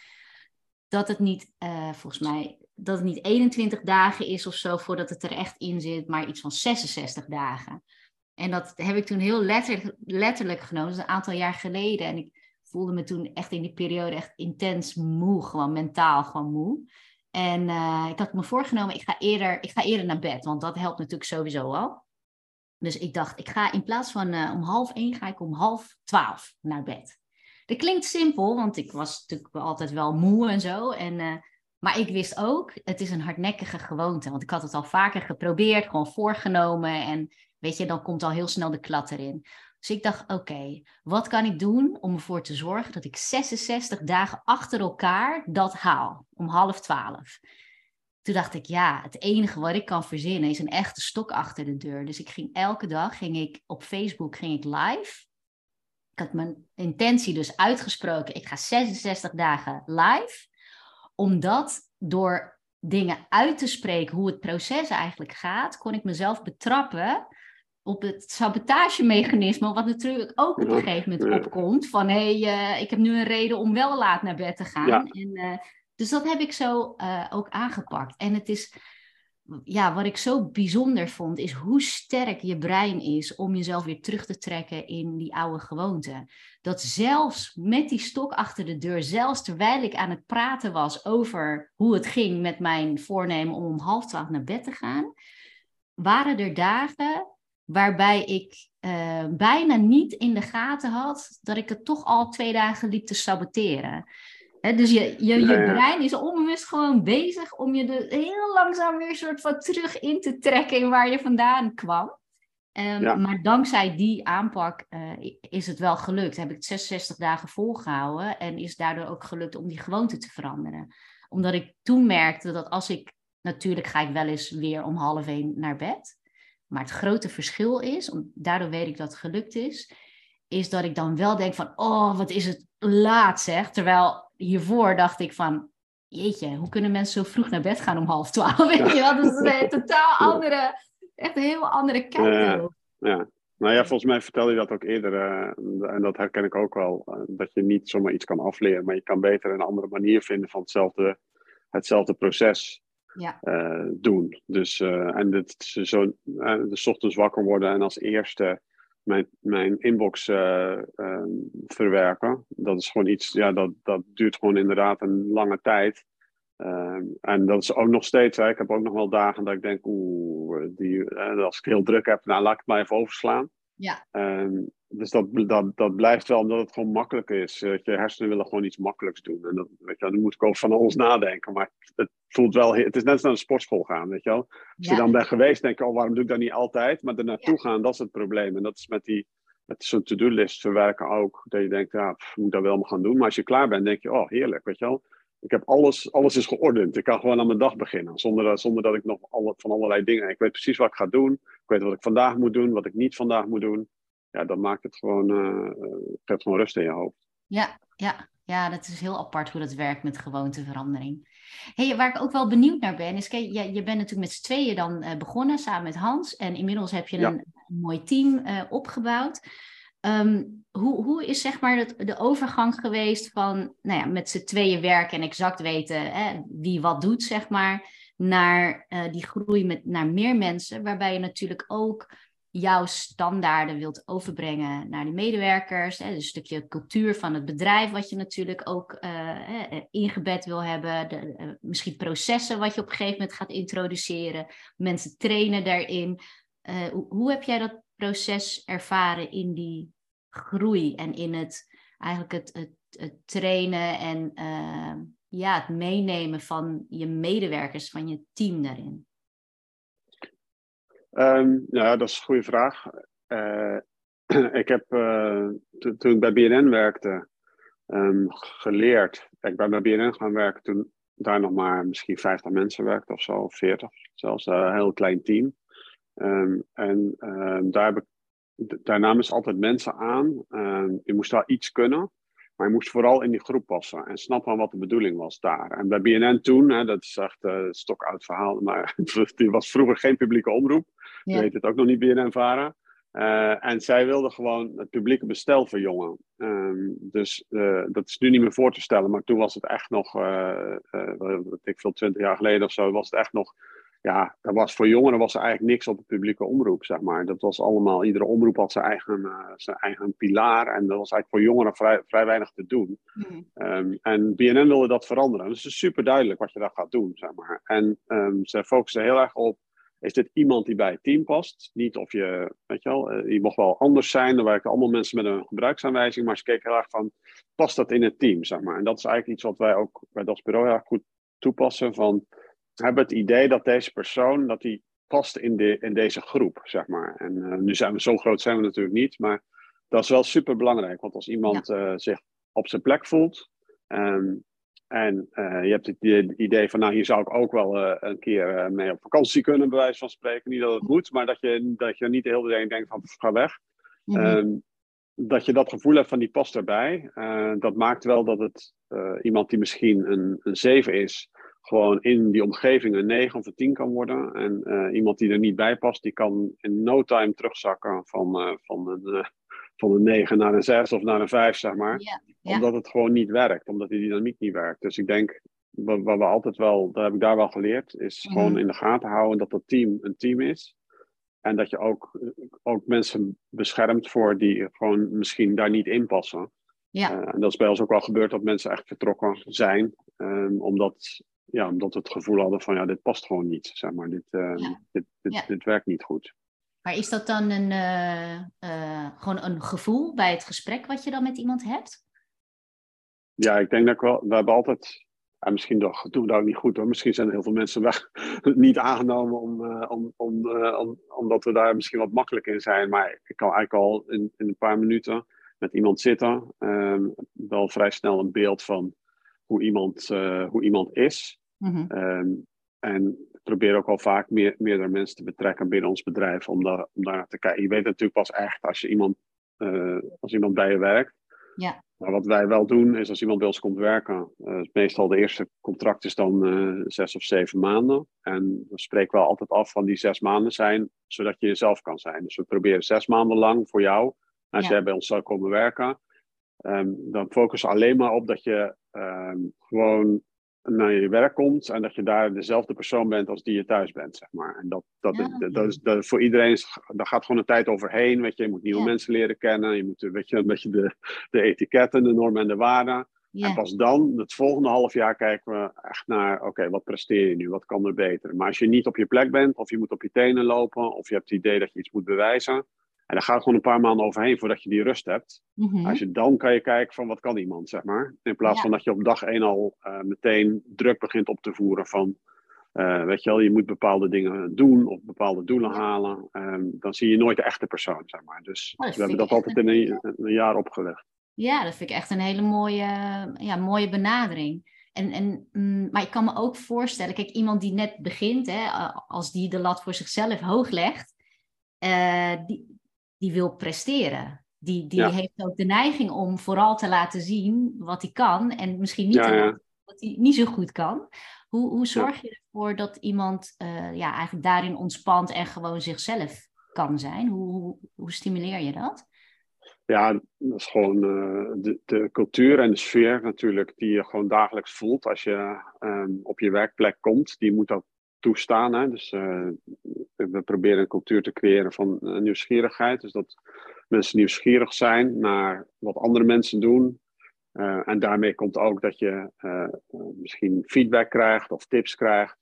dat het niet, uh, volgens mij, dat het niet 21 dagen is of zo voordat het er echt in zit, maar iets van 66 dagen. En dat heb ik toen heel letterlijk, letterlijk genomen, dat is een aantal jaar geleden. En ik voelde me toen echt in die periode echt intens moe, gewoon mentaal gewoon moe. En uh, ik had me voorgenomen, ik ga, eerder, ik ga eerder naar bed, want dat helpt natuurlijk sowieso al. Dus ik dacht, ik ga in plaats van uh, om half één, ga ik om half twaalf naar bed. Dat klinkt simpel, want ik was natuurlijk altijd wel moe en zo. En, uh, maar ik wist ook, het is een hardnekkige gewoonte. Want ik had het al vaker geprobeerd, gewoon voorgenomen. En weet je, dan komt al heel snel de klad erin. Dus ik dacht, oké, wat kan ik doen om ervoor te zorgen dat ik 66 dagen achter elkaar dat haal, om half twaalf. Toen dacht ik, ja, het enige wat ik kan verzinnen is een echte stok achter de deur. Dus ik ging elke dag, ging ik op Facebook, ging ik live. Ik had mijn intentie dus uitgesproken, ik ga 66 dagen live. Omdat door dingen uit te spreken hoe het proces eigenlijk gaat, kon ik mezelf betrappen op het sabotagemechanisme, wat natuurlijk ook op een gegeven moment opkomt. Van hé, hey, uh, ik heb nu een reden om wel laat naar bed te gaan. Ja. En, uh, dus dat heb ik zo uh, ook aangepakt. En het is, ja, wat ik zo bijzonder vond, is hoe sterk je brein is om jezelf weer terug te trekken in die oude gewoonte. Dat zelfs met die stok achter de deur, zelfs terwijl ik aan het praten was over hoe het ging met mijn voornemen om om half twaalf naar bed te gaan, waren er dagen waarbij ik uh, bijna niet in de gaten had dat ik het toch al twee dagen liep te saboteren. He, dus je, je, je brein is onbewust gewoon bezig om je er heel langzaam weer soort van terug in te trekken in waar je vandaan kwam. Um, ja. Maar dankzij die aanpak uh, is het wel gelukt. Heb ik het 66 dagen volgehouden en is daardoor ook gelukt om die gewoonte te veranderen. Omdat ik toen merkte dat als ik, natuurlijk ga ik wel eens weer om half één naar bed. Maar het grote verschil is, daardoor weet ik dat het gelukt is, is dat ik dan wel denk van, oh, wat is het laat zeg. Terwijl hiervoor dacht ik van, jeetje, hoe kunnen mensen zo vroeg naar bed gaan om half twaalf? <laughs> Weet je wel, dat is een totaal andere, echt een heel andere kijk. Uh, ja. Nou ja, volgens mij vertel je dat ook eerder, uh, en dat herken ik ook wel, uh, dat je niet zomaar iets kan afleren, maar je kan beter een andere manier vinden van hetzelfde, hetzelfde proces ja. uh, doen. Dus, uh, en dit, zo, uh, de ochtends wakker worden en als eerste mijn, mijn inbox ehm, verwerken. Dat is gewoon iets, ja, dat, dat duurt gewoon inderdaad een lange tijd. Ehm, en dat is ook nog steeds, hè, ik heb ook nog wel dagen dat ik denk, oeh, die, als ik heel druk heb, nou laat ik het maar even overslaan. Ja. Um, dus dat, dat, dat blijft wel omdat het gewoon makkelijk is. je hersenen willen gewoon iets makkelijks doen. En dat, weet je, dan moet ik over van alles nadenken. Maar het voelt wel, het is net als naar een sportschool gaan, weet je wel. Als je dan bent geweest, denk je, oh, waarom doe ik dat niet altijd? Maar er naartoe gaan, dat is het probleem. En dat is met die, met zo'n to-do-list verwerken ook. Dat je denkt, ja, pff, moet dat wel maar gaan doen. Maar als je klaar bent, denk je, oh, heerlijk, weet je wel. Ik heb alles, alles is geordend. Ik kan gewoon aan mijn dag beginnen. Zonder, dat, zonder dat ik nog alle, van allerlei dingen. Ik weet precies wat ik ga doen. Ik weet wat ik vandaag moet doen, wat ik niet vandaag moet doen ja, dat maakt het gewoon, geeft gewoon rust in je hoofd. Ja, ja, ja, dat is heel apart hoe dat werkt met gewoonteverandering. Hey, waar ik ook wel benieuwd naar ben, is, kijk, je, je bent natuurlijk met z'n tweeën dan uh, begonnen samen met Hans. En inmiddels heb je een, een mooi team uh, opgebouwd. Um, hoe, hoe is zeg maar het, de overgang geweest van nou ja, met z'n tweeën werken en exact weten hè, wie wat doet, zeg maar, naar uh, die groei met, naar meer mensen, waarbij je natuurlijk ook jouw standaarden wilt overbrengen naar de medewerkers. Hè, dus een stukje cultuur van het bedrijf, wat je natuurlijk ook uh, ingebed wil hebben. De, uh, misschien processen wat je op een gegeven moment gaat introduceren. Mensen trainen daarin. Hoe, hoe, heb jij dat proces ervaren in die groei en in het eigenlijk het, het, het trainen en ja, het meenemen van je medewerkers, van je team daarin? Um, ja, dat is een goede vraag. Uh, <clears throat> ik heb uh, toen ik bij BNN werkte um, geleerd. Ik ben bij BNN gaan werken toen daar nog maar misschien 50 mensen werkten of zo, 40 zelfs, uh, een heel klein team. Um, en daar, heb ik, daar altijd mensen aan. je moest wel iets kunnen. Maar je moest vooral in die groep passen en snappen wat de bedoeling was daar. En bij BNN toen, hè, dat is echt een uh, stokoud verhaal, <laughs> maar die was vroeger geen publieke omroep. Je weet het ook nog niet, BNN-Vara. Uh, en zij wilden gewoon het publieke bestel verjongen. Um, dus uh, dat is nu niet meer voor te stellen, maar toen was het echt nog, uh, ik veel, twintig jaar geleden of zo, was het echt nog ja, dat was, voor jongeren was er eigenlijk niks op de publieke omroep, zeg maar. Dat was allemaal, iedere omroep had zijn eigen, uh, zijn eigen pilaar. En dat was eigenlijk voor jongeren vrij, vrij weinig te doen. Mm. Um, en BNN wilde dat veranderen. Dus het is super duidelijk wat je daar gaat doen, zeg maar. En um, ze focussen heel erg op, is dit iemand die bij het team past? Niet of je, weet je wel, uh, je mocht wel anders zijn. Er werken allemaal mensen met een gebruiksaanwijzing. Maar ze keken heel erg van, past dat in het team, zeg maar. En dat is eigenlijk iets wat wij ook bij dat bureau heel erg goed toepassen. Van, hebben het idee dat deze persoon, dat die past in, de, in deze groep, zeg maar. En uh, nu zijn we zo groot zijn we natuurlijk niet, maar dat is wel super belangrijk. Want als iemand ja. uh, zich op zijn plek voelt um, en uh, je hebt het idee van, nou hier zou ik ook wel een keer mee op vakantie kunnen, bij wijze van spreken. Niet dat het moet, maar dat je, dat je niet de hele tijd denkt van, ga weg. Mm -hmm. um, dat je dat gevoel hebt van die past erbij, dat maakt wel dat het iemand die misschien een, een 7 is, gewoon in die omgeving een 9 of een 10 kan worden. En uh, iemand die er niet bij past, die kan in no time terugzakken van, uh, van, een, uh, van een 9 naar een 6 of naar een 5, zeg maar. Omdat het gewoon niet werkt, omdat die dynamiek niet werkt. Dus ik denk, wat, wat we altijd wel, dat heb ik daar wel geleerd, is mm. gewoon in de gaten houden dat dat team een team is. En dat je ook, ook mensen beschermt voor die gewoon misschien daar niet in passen. Ja. en dat is bij ons ook wel gebeurd dat mensen echt vertrokken zijn. Um, omdat ja, omdat we het gevoel hadden van ja, dit past gewoon niet. Zeg maar. dit, uh, ja. dit, dit, ja. dit, werkt niet goed. Maar is dat dan een, uh, uh, gewoon een gevoel bij het gesprek wat je dan met iemand hebt? Ja, ik denk dat ik wel. We hebben altijd. Ja, misschien doen we dat ook niet goed hoor. Misschien zijn er heel veel mensen weg, <laughs> niet aangenomen om, om, om, om, omdat we daar misschien wat makkelijker in zijn. Maar ik kan eigenlijk al in, in een paar minuten met iemand zitten. Um, wel vrij snel een beeld van hoe iemand, uh, hoe iemand is. Mm-hmm. Um, en probeer ook al vaak meer, meerdere mensen te betrekken binnen ons bedrijf om, daar, om te kijken. Je weet natuurlijk pas echt als, je iemand, uh, als iemand bij je werkt. Ja. Maar wat wij wel doen is als iemand bij ons komt werken, uh, meestal de eerste contract is dan uh, zes of zeven maanden. En we spreken wel altijd af van die zes maanden zijn, zodat je jezelf kan zijn. Dus we proberen zes maanden lang voor jou, als ja. jij bij ons zou komen werken, um, dan focussen we alleen maar op dat je um, gewoon naar je werk komt en dat je daar dezelfde persoon bent als die je thuis bent, zeg maar. En dat, dat, ja. dat, dat is dat voor iedereen, is, daar gaat gewoon een tijd overheen, weet je. Je moet nieuwe ja. mensen leren kennen, je moet weet je, een beetje de, de etiketten, de normen en de waarden. Ja. En pas dan, het volgende half jaar, kijken we echt naar, oké, okay, wat presteer je nu, wat kan er beter? Maar als je niet op je plek bent, of je moet op je tenen lopen, of je hebt het idee dat je iets moet bewijzen, en daar gaat gewoon een paar maanden overheen voordat je die rust hebt. Mm-hmm. Als je dan kan je kijken van wat kan iemand, zeg maar. In plaats ja. van dat je op dag één al uh, meteen druk begint op te voeren van... Uh, weet je wel, je moet bepaalde dingen doen of bepaalde doelen halen. Um, dan zie je nooit de echte persoon, zeg maar. Dus oh, we hebben dat altijd in een, een, jaar opgelegd. Ja, dat vind ik echt een hele mooie, ja, mooie benadering. En, en, mm, maar ik kan me ook voorstellen, kijk, iemand die net begint, hè, als die de lat voor zichzelf hoog legt, uh, die, die wil presteren. Die, die ja. heeft ook de neiging om vooral te laten zien wat hij kan en misschien niet ja, ja. wat hij niet zo goed kan. Hoe, hoe zorg je ervoor dat iemand uh, ja, eigenlijk daarin ontspant en gewoon zichzelf kan zijn? Hoe, hoe, hoe stimuleer je dat? Ja, dat is gewoon uh, de, de, cultuur en de sfeer natuurlijk die je gewoon dagelijks voelt als je um, op je werkplek komt. Die moet dat toestaan. Hè? Dus uh, we proberen een cultuur te creëren van uh, nieuwsgierigheid. Dus dat mensen nieuwsgierig zijn naar wat andere mensen doen. Uh, en daarmee komt ook dat je misschien feedback krijgt of tips krijgt.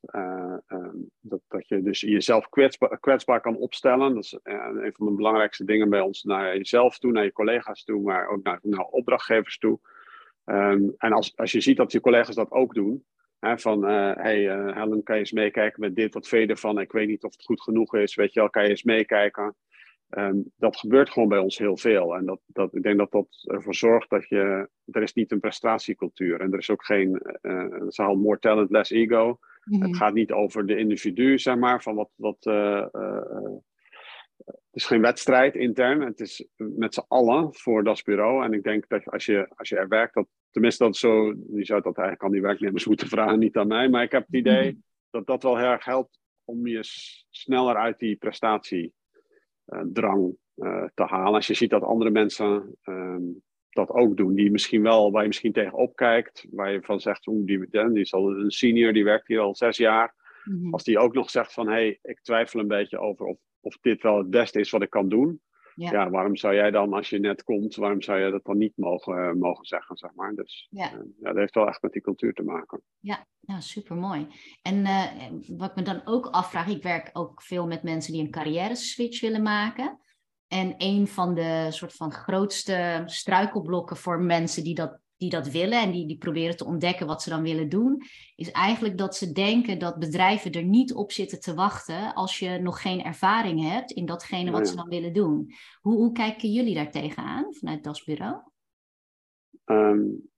dat, dat je dus jezelf kwetsbaar, kwetsbaar kan opstellen. Dat is een van de belangrijkste dingen bij ons naar jezelf toe, naar je collega's toe, maar ook naar, opdrachtgevers toe. Um, en als, als je ziet dat je collega's dat ook doen, Hè, van, uh, hey uh, Helen, kan je eens meekijken met dit, wat verder van, ik weet niet of het goed genoeg is, weet je wel, kan je eens meekijken. Um, dat gebeurt gewoon bij ons heel veel. En dat, dat, ik denk dat dat ervoor zorgt dat je, er is niet een prestatiecultuur en er is ook geen, uh, het is al more talent, less ego. Mm-hmm. Het gaat niet over de individu, zeg maar, van wat, wat het is geen wedstrijd intern. Het is met z'n allen voor dat bureau. En ik denk dat als je, als je er werkt, dat, tenminste dat zo, je zou dat eigenlijk aan die werknemers <laughs> moeten vragen, niet aan mij. Maar ik heb het idee mm-hmm. dat dat wel heel erg helpt om je sneller uit die prestatiedrang uh, te halen. Als je ziet dat andere mensen um, dat ook doen, die misschien wel, waar je misschien tegenop kijkt, waar je van zegt, oeh, die, die is al een senior, die werkt hier al zes jaar. Mhm. Als die ook nog zegt van hé, hey, ik twijfel een beetje over of, of dit wel het beste is wat ik kan doen. Ja. ja. waarom zou jij dan, als je net komt, waarom zou je dat dan niet mogen, uh, mogen zeggen, zeg maar. Dus ja. Uh, ja, dat heeft wel echt met die cultuur te maken. Ja, ja super mooi. En uh, wat ik me dan ook afvraag, ik werk ook veel met mensen die een carrière switch willen maken. En een van de soort van grootste struikelblokken voor mensen die dat die dat willen en die, die proberen te ontdekken wat ze dan willen doen, is eigenlijk dat ze denken dat bedrijven er niet op zitten te wachten als je nog geen ervaring hebt in datgene wat ze dan willen doen. Hoe, hoe kijken jullie daar tegenaan vanuit das bureau? Um,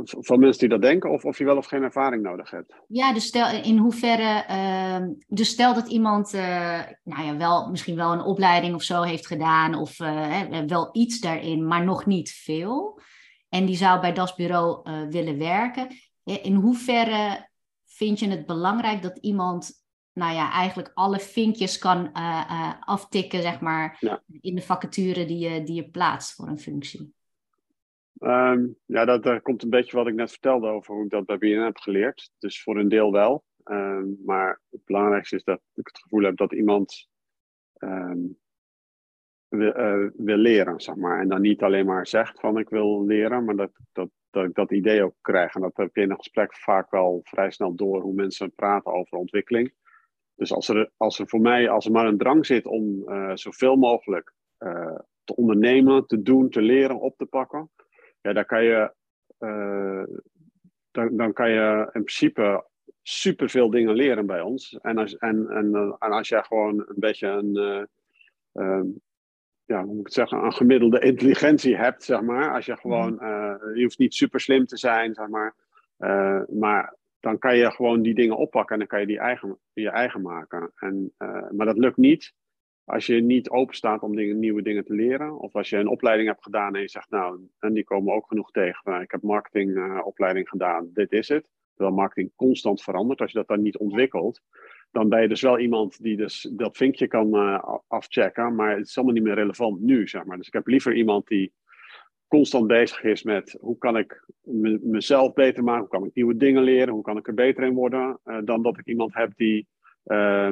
van mensen die dat denken, of of je wel of geen ervaring nodig hebt? Ja, dus stel in hoeverre. Uh, dus stel dat iemand, uh, nou ja, wel misschien wel een opleiding of zo heeft gedaan, of uh, wel iets daarin, maar nog niet veel en die zou bij das bureau uh, willen werken. In hoeverre vind je het belangrijk dat iemand, nou ja, eigenlijk alle vinkjes kan uh, uh, aftikken, zeg maar, in de vacature die je, die je plaatst voor een functie? Um, ja, dat, dat komt een beetje wat ik net vertelde over hoe ik dat bij BNN heb geleerd. Dus voor een deel wel. Um, maar het belangrijkste is dat ik het gevoel heb dat iemand um, wil, wil leren, zeg maar. En dan niet alleen maar zegt van ik wil leren, maar dat, dat, dat ik dat idee ook krijg. En dat heb je in een gesprek vaak wel vrij snel door hoe mensen praten over ontwikkeling. Dus als er, als er voor mij, als er maar een drang zit om uh, zoveel mogelijk uh, te ondernemen, te doen, te leren, op te pakken, ja, dan kan je, dan, dan kan je in principe superveel dingen leren bij ons. En als, en, en, en als jij gewoon een beetje een, ja, hoe moet ik het zeggen, een gemiddelde intelligentie hebt, zeg maar. Als je gewoon, mhm. eh, je hoeft niet super slim te zijn, zeg maar. Uh, maar dan kan je gewoon die dingen oppakken en dan kan je die eigen, je eigen maken. En, uh, maar dat lukt niet als je niet open staat om dingen, nieuwe dingen te leren. Of als je een opleiding hebt gedaan en je zegt, nou, en die komen ook genoeg tegen. ik heb marketingopleiding gedaan, dit is het. Terwijl marketing constant verandert. Als je dat dan niet ontwikkelt, dan ben je dus wel iemand die dus dat vinkje kan uh, afchecken, maar het is allemaal niet meer relevant nu, zeg maar. Dus ik heb liever iemand die constant bezig is met hoe kan ik mezelf beter maken, hoe kan ik nieuwe dingen leren, hoe kan ik er beter in worden, uh, dan dat ik iemand heb die uh,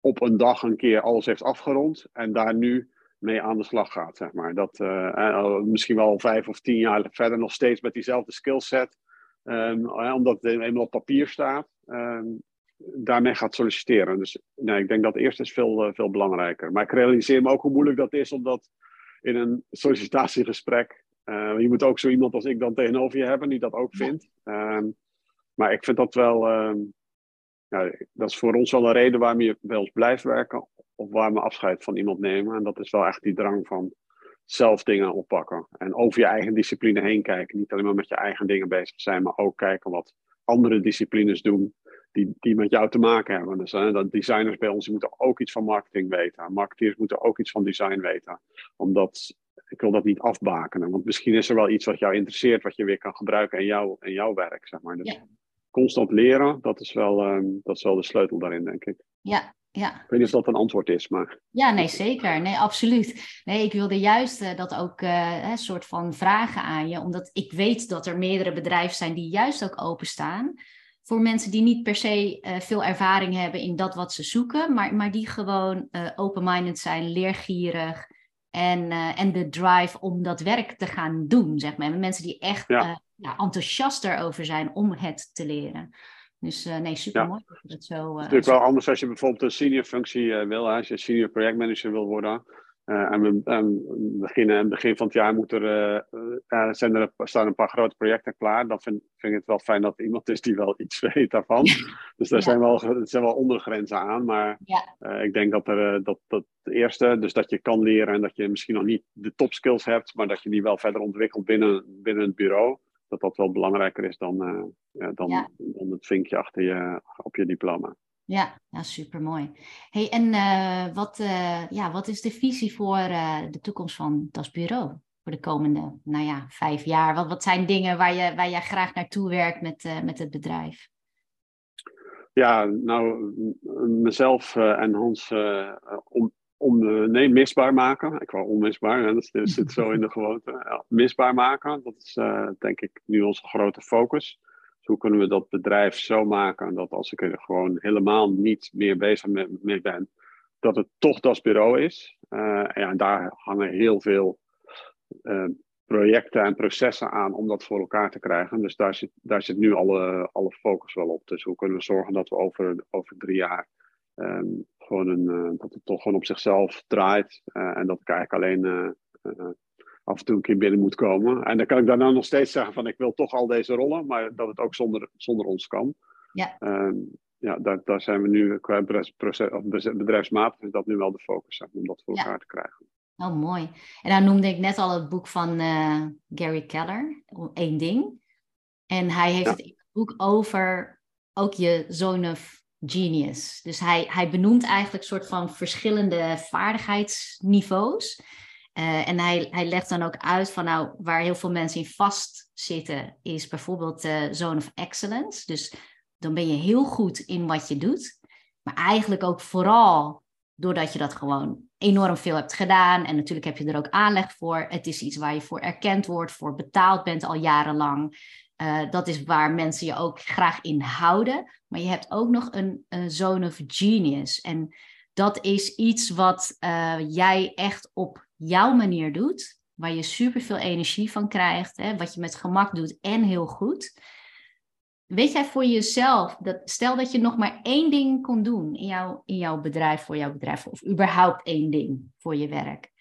op een dag een keer alles heeft afgerond en daar nu mee aan de slag gaat, zeg maar. Dat uh, misschien wel vijf of tien jaar verder nog steeds met diezelfde skillset, um, omdat het eenmaal op papier staat. Um, daarmee gaat solliciteren. Dus nee, ik denk dat eerst is veel, uh, veel belangrijker. Maar ik realiseer me ook hoe moeilijk dat is, omdat in een sollicitatiegesprek, uh, je moet ook zo iemand als ik dan tegenover je hebben die dat ook vindt. Um, maar ik vind dat wel, um, ja, dat is voor ons wel een reden waarom je bij ons blijft werken of waarom we afscheid van iemand nemen. En dat is wel echt die drang van zelf dingen oppakken en over je eigen discipline heen kijken. Niet alleen maar met je eigen dingen bezig zijn, maar ook kijken wat andere disciplines doen die, die met jou te maken hebben. Dus hè, dat designers bij ons moeten ook iets van marketing weten. Marketeers moeten ook iets van design weten. Omdat ik wil dat niet afbakenen. Want misschien is er wel iets wat jou interesseert, wat je weer kan gebruiken in, jou, in jouw werk. Zeg maar. Dus ja. constant leren, dat is, wel, um, dat is wel de sleutel daarin, denk ik. Ja, ja. Ik weet niet of dat een antwoord is, maar... Ja, nee, zeker. Nee, absoluut. Nee, ik wilde juist uh, dat ook uh, een soort van vragen aan je. Omdat ik weet dat er meerdere bedrijven zijn die juist ook openstaan voor mensen die niet per se uh, veel ervaring hebben in dat wat ze zoeken, maar, maar die gewoon uh, open-minded zijn, leergierig en, uh, en de drive om dat werk te gaan doen, zeg maar. Mensen die echt ja. ja, enthousiast erover zijn om het te leren. Dus nee, super mooi ja. dat het zo. het is natuurlijk wel anders als je bijvoorbeeld een senior functie wil, als je senior projectmanager wil worden. Uh, en we, um, beginnen, het begin van het jaar moet er, uh, zijn er, staan een paar grote projecten klaar. Dan vind, vind ik het wel fijn dat er iemand is die wel iets <laughs> weet daarvan. dus daar ja. zijn, wel, zijn wel ondergrenzen aan. Maar ja. uh, ik denk dat, er, dat, dat het eerste, dus dat je kan leren en dat je misschien nog niet de topskills hebt, maar dat je die wel verder ontwikkelt binnen, binnen het bureau. Dat dat wel belangrijker is dan, dan, ja. dan het vinkje achter je, op je diploma. Ja, ja super mooi. Hey, en uh, wat, uh, ja, wat is de visie voor uh, de toekomst van Das Bureau? Voor de komende nou ja, vijf jaar? Wat, wat zijn dingen waar, je, waar jij graag naartoe werkt met, met het bedrijf? Ja, nou, mezelf en Hans om, om, nee, misbaar maken. Ik wou onmisbaar, dat zit zo in de <laughs> gewoonte. misbaar maken, dat is denk ik nu onze grote focus hoe kunnen we dat bedrijf zo maken dat als ik er gewoon helemaal niet meer bezig mee ben, dat het toch dat bureau is. Uh, ja, daar hangen heel veel uh, projecten en processen aan om dat voor elkaar te krijgen. Dus daar zit, daar zit nu alle, alle focus wel op. Dus hoe kunnen we zorgen dat we over, over drie jaar um, gewoon een, uh, dat het toch gewoon op zichzelf draait. en dat ik eigenlijk alleen af en toe een keer binnen moet komen. En dan kan ik daarna nog steeds zeggen van ik wil toch al deze rollen, maar dat het ook zonder, zonder ons kan. Ja. Um, ja, daar, daar zijn we nu qua proces, of bedrijfsmatig is dat nu wel de focus om dat voor elkaar te krijgen. Oh, mooi. En dan noemde ik net al het boek van uh, Gary Keller, Eén Ding. En hij heeft het boek over ook je zone of genius. Dus hij, hij benoemt eigenlijk soort van verschillende vaardigheidsniveaus. Uh, en hij, hij legt dan ook uit van nou, waar heel veel mensen in vastzitten, is bijvoorbeeld de zone of excellence. Dus dan ben je heel goed in wat je doet. Maar eigenlijk ook vooral doordat je dat gewoon enorm veel hebt gedaan. En natuurlijk heb je er ook aanleg voor. Het is iets waar je voor erkend wordt, voor betaald bent al jarenlang. Uh, dat is waar mensen je ook graag in houden. Maar je hebt ook nog een, zone of genius. En dat is iets wat uh, jij echt op jouw manier doet. Waar je superveel energie van krijgt. Hè, wat je met gemak doet en heel goed. Weet jij voor jezelf, dat, stel dat je nog maar één ding kon doen in, jouw in jouw bedrijf, voor jouw bedrijf, of überhaupt één ding voor je werk.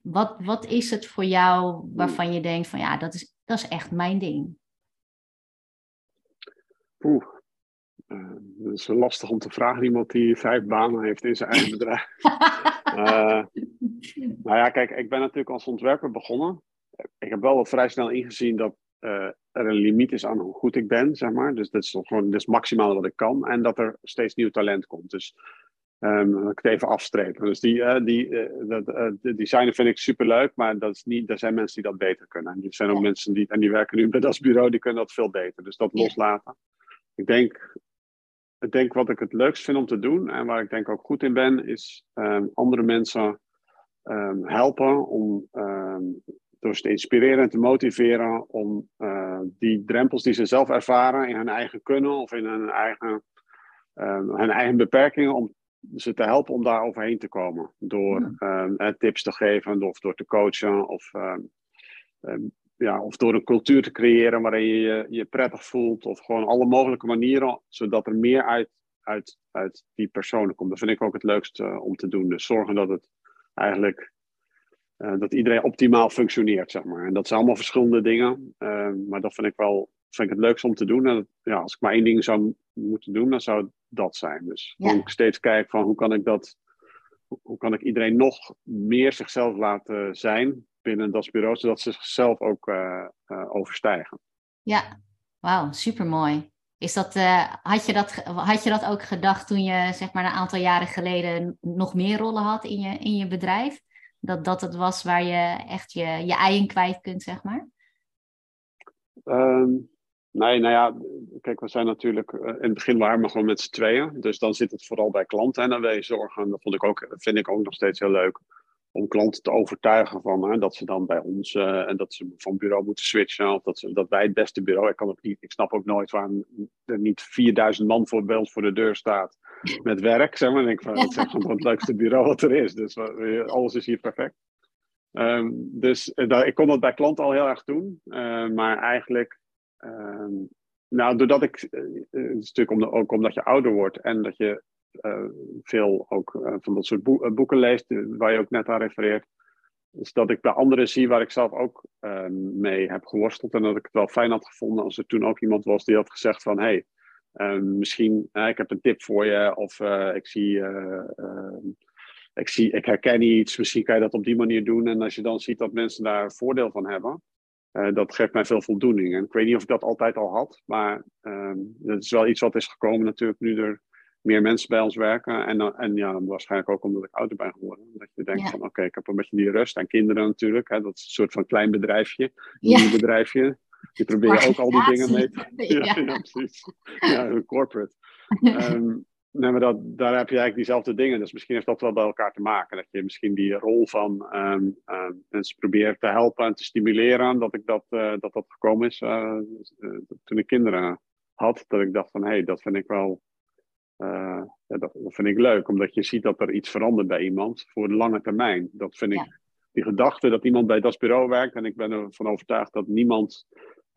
Wat, wat is het voor jou waarvan je denkt van ja, dat is, dat is echt mijn ding? Oeh, uh, dat is lastig om te vragen. Iemand die vijf banen heeft in zijn eigen bedrijf. uh, <laughs> nou ja, kijk, ik ben natuurlijk als ontwerper begonnen. Ik heb wel vrij snel ingezien dat uh, er een limiet is aan hoe goed ik ben, zeg maar. Dus dat is gewoon dat is maximaal wat ik kan. En dat er steeds nieuw talent komt. Dus um, ik het even afstrepen. Dus die, die, dat, de designer vind ik superleuk, maar dat is niet, er zijn mensen die dat beter kunnen. En er zijn ook mensen die, en die werken nu bij dat bureau, die kunnen dat veel beter. Dus dat loslaten. Ik denk, ik denk wat ik het leukst vind om te doen, en waar ik denk ook goed in ben, is um, andere mensen um, helpen om door ze te inspireren en te motiveren om uh, die drempels die ze zelf ervaren in hun eigen kunnen of in hun eigen, hun eigen beperkingen, om ze te helpen om daar overheen te komen. Door ja. uh, tips te geven of door te coachen of, ja, of door een cultuur te creëren waarin je, je je prettig voelt of gewoon alle mogelijke manieren, zodat er meer uit, uit, uit die personen komt. Dat vind ik ook het leukste om te doen. Dus zorgen dat het eigenlijk uh, dat iedereen optimaal functioneert, zeg maar. En dat zijn allemaal verschillende dingen. Uh, maar dat vind ik wel vind ik het leukste om te doen. En ja, als ik maar één ding zou moeten doen, dan zou dat zijn. Dus ja. ik steeds kijk van hoe kan ik dat, hoe kan ik iedereen nog meer zichzelf laten zijn binnen dat bureau, zodat ze zichzelf ook uh, overstijgen. Ja, wauw, supermooi. Is dat, had, je dat, had je dat ook gedacht toen je zeg maar een aantal jaren geleden nog meer rollen had in je, in je bedrijf? dat dat het was waar je echt je, je ei in kwijt kunt, zeg maar? Um, nee, nou ja, kijk, we zijn natuurlijk, in het begin waren we gewoon met z'n tweeën. Dus dan zit het vooral bij klanten en dan je zorgen. Dat vond ik ook, vind ik ook nog steeds heel leuk. Om klanten te overtuigen van hè, dat ze dan bij ons uh, en dat ze van bureau moeten switchen. Of dat, ze, dat wij het beste bureau. Ik, kan ook niet, ik snap ook nooit waarom er niet 4000 man voor, bij ons voor de deur staat met werk, zeg maar. En ik van, <laughs> het is gewoon het leukste bureau wat er is. Dus alles is hier perfect. Um, dus uh, ik kon dat bij klanten al heel erg doen. Uh, maar eigenlijk, um, nou, doordat ik, uh, het is natuurlijk om ook omdat je ouder wordt en dat je veel ook van dat soort boe boeken leest, waar je ook net aan refereert. Dus dat ik bij anderen zie waar ik zelf ook mee heb geworsteld. En dat ik het wel fijn had gevonden als er toen ook iemand was die had gezegd van... Hey, misschien, uh, ik heb een tip voor je, of ik zie, ik zie, ik herken iets, misschien kan je dat op die manier doen. En als je dan ziet dat mensen daar voordeel van hebben, dat geeft mij veel voldoening. En ik weet niet of ik dat altijd al had, maar dat is wel iets wat is gekomen natuurlijk nu er meer mensen bij ons werken. En, en ja, waarschijnlijk ook omdat ik ouder ben geworden. Dat je denkt ja. van oké, okay, ik heb een beetje die rust. En kinderen natuurlijk, hè, dat is een soort van klein bedrijfje, een ja. bedrijfje. Je probeert ook al die dingen mee te... <laughs> Ja, ja. ja precies. Ja, corporate. um, <laughs> Nee, maar dat, daar heb je eigenlijk diezelfde dingen. Dus misschien heeft dat wel bij elkaar te maken. Dat je misschien die rol van um, mensen probeert te helpen en te stimuleren. Dat ik dat, uh, dat, dat gekomen is uh, toen ik kinderen had. Dat ik dacht van, hé, hey, dat vind ik wel... Ja, dat, dat, vind ik leuk. Omdat je ziet dat er iets verandert bij iemand voor de lange termijn. Dat vind ik... Die gedachte dat iemand bij dat bureau werkt. En ik ben ervan overtuigd dat niemand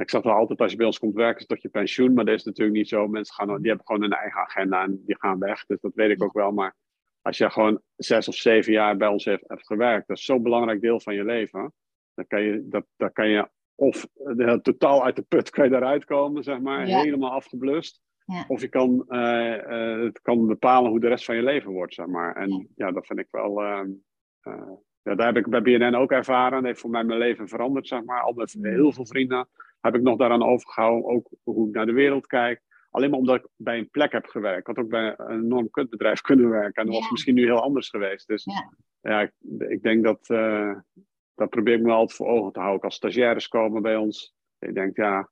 ik zeg wel altijd, als je bij ons komt werken, is tot je pensioen. Maar dat is natuurlijk niet zo. Mensen gaan, die hebben gewoon een eigen agenda en die gaan weg. Dus dat weet ik ook wel. Maar als je gewoon zes of zeven jaar bij ons hebt gewerkt, dat is zo'n belangrijk deel van je leven. Dan kan je, dat, dan kan je of de, totaal uit de put kan je eruit komen, zeg maar, helemaal afgeblust. Ja. Of je kan, uh, uh, het kan bepalen hoe de rest van je leven wordt, zeg maar. En ja, ja dat vind ik wel. Uh, ja, daar heb ik bij BNN ook ervaren. Dat heeft voor mij mijn leven veranderd, zeg maar. Al met heel veel vrienden heb ik nog daaraan overgehouden. Ook hoe ik naar de wereld kijk. Alleen maar omdat ik bij een plek heb gewerkt. Ik had ook bij een enorm kutbedrijf <laughs> kunnen werken. En dat was misschien nu heel anders geweest. Dus ja, ik, ik, denk dat. Dat probeer ik me altijd voor ogen te houden. Als stagiaires komen bij ons. Ik denk, ja.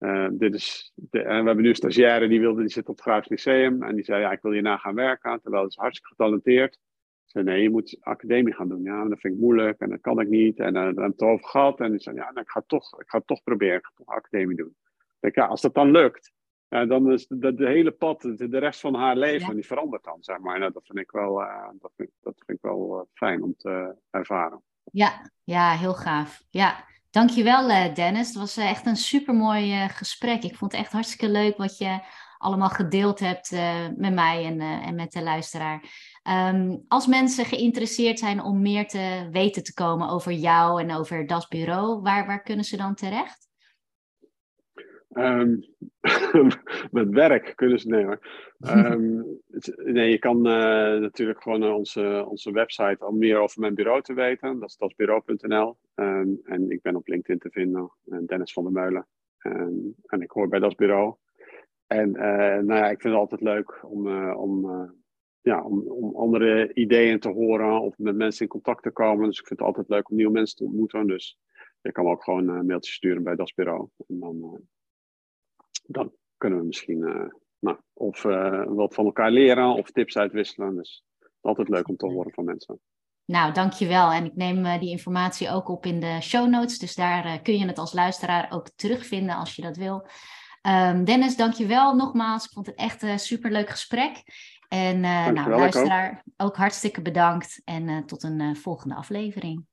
Uh, dit is de, en we hebben nu een stagiaire die, wilde, die zit op het Graafs Lyceum. En die zei, ja, ik wil hierna gaan werken. Terwijl het is hartstikke getalenteerd zei, nee, je moet academie gaan doen. Ja, dat vind ik moeilijk en dat kan ik niet. En uh, daar hebben we het over gehad. En ik zei, ja, nou, ik, ga toch, ik ga toch proberen. Ik ga toch academie doen. denk, ja, als dat dan lukt, uh, dan is de, de, hele pad, de, de, rest van haar leven, die verandert dan, zeg maar. Nou, dat vind ik wel, dat vind, dat vind ik wel fijn om te ervaren. Ja, ja, heel gaaf. Ja, dankjewel Dennis. Het was echt een supermooi gesprek. Ik vond het echt hartstikke leuk wat je allemaal gedeeld hebt met mij en, met de luisteraar. Um, als mensen geïnteresseerd zijn om meer te weten te komen over jou en over Das Bureau, waar, waar kunnen ze dan terecht? Um, <laughs> met werk kunnen ze nemen. Um, nee, je kan uh, natuurlijk gewoon onze, onze website om meer over mijn bureau te weten. Dat is dasbureau.nl. Um, en ik ben op LinkedIn te vinden, Dennis van der Meulen. en ik hoor bij Das Bureau. En uh, nou ja, ik vind het altijd leuk om, uh, om ja, om, om andere ideeën te horen of met mensen in contact te komen. Dus ik vind het altijd leuk om nieuwe mensen te ontmoeten. Dus je kan ook gewoon een mailtje sturen bij Das Bureau. En dan, dan kunnen we misschien uh, nou, of uh, wat van elkaar leren of tips uitwisselen. Dus altijd leuk om te horen van mensen. Nou, dankjewel. En ik neem die informatie ook op in de show notes. Dus daar kun je het als luisteraar ook terugvinden als je dat wil. Um, Dennis, dankjewel nogmaals. Ik vond het echt een superleuk gesprek. En nou, luisteraar, ook. ook. hartstikke bedankt en tot een volgende aflevering.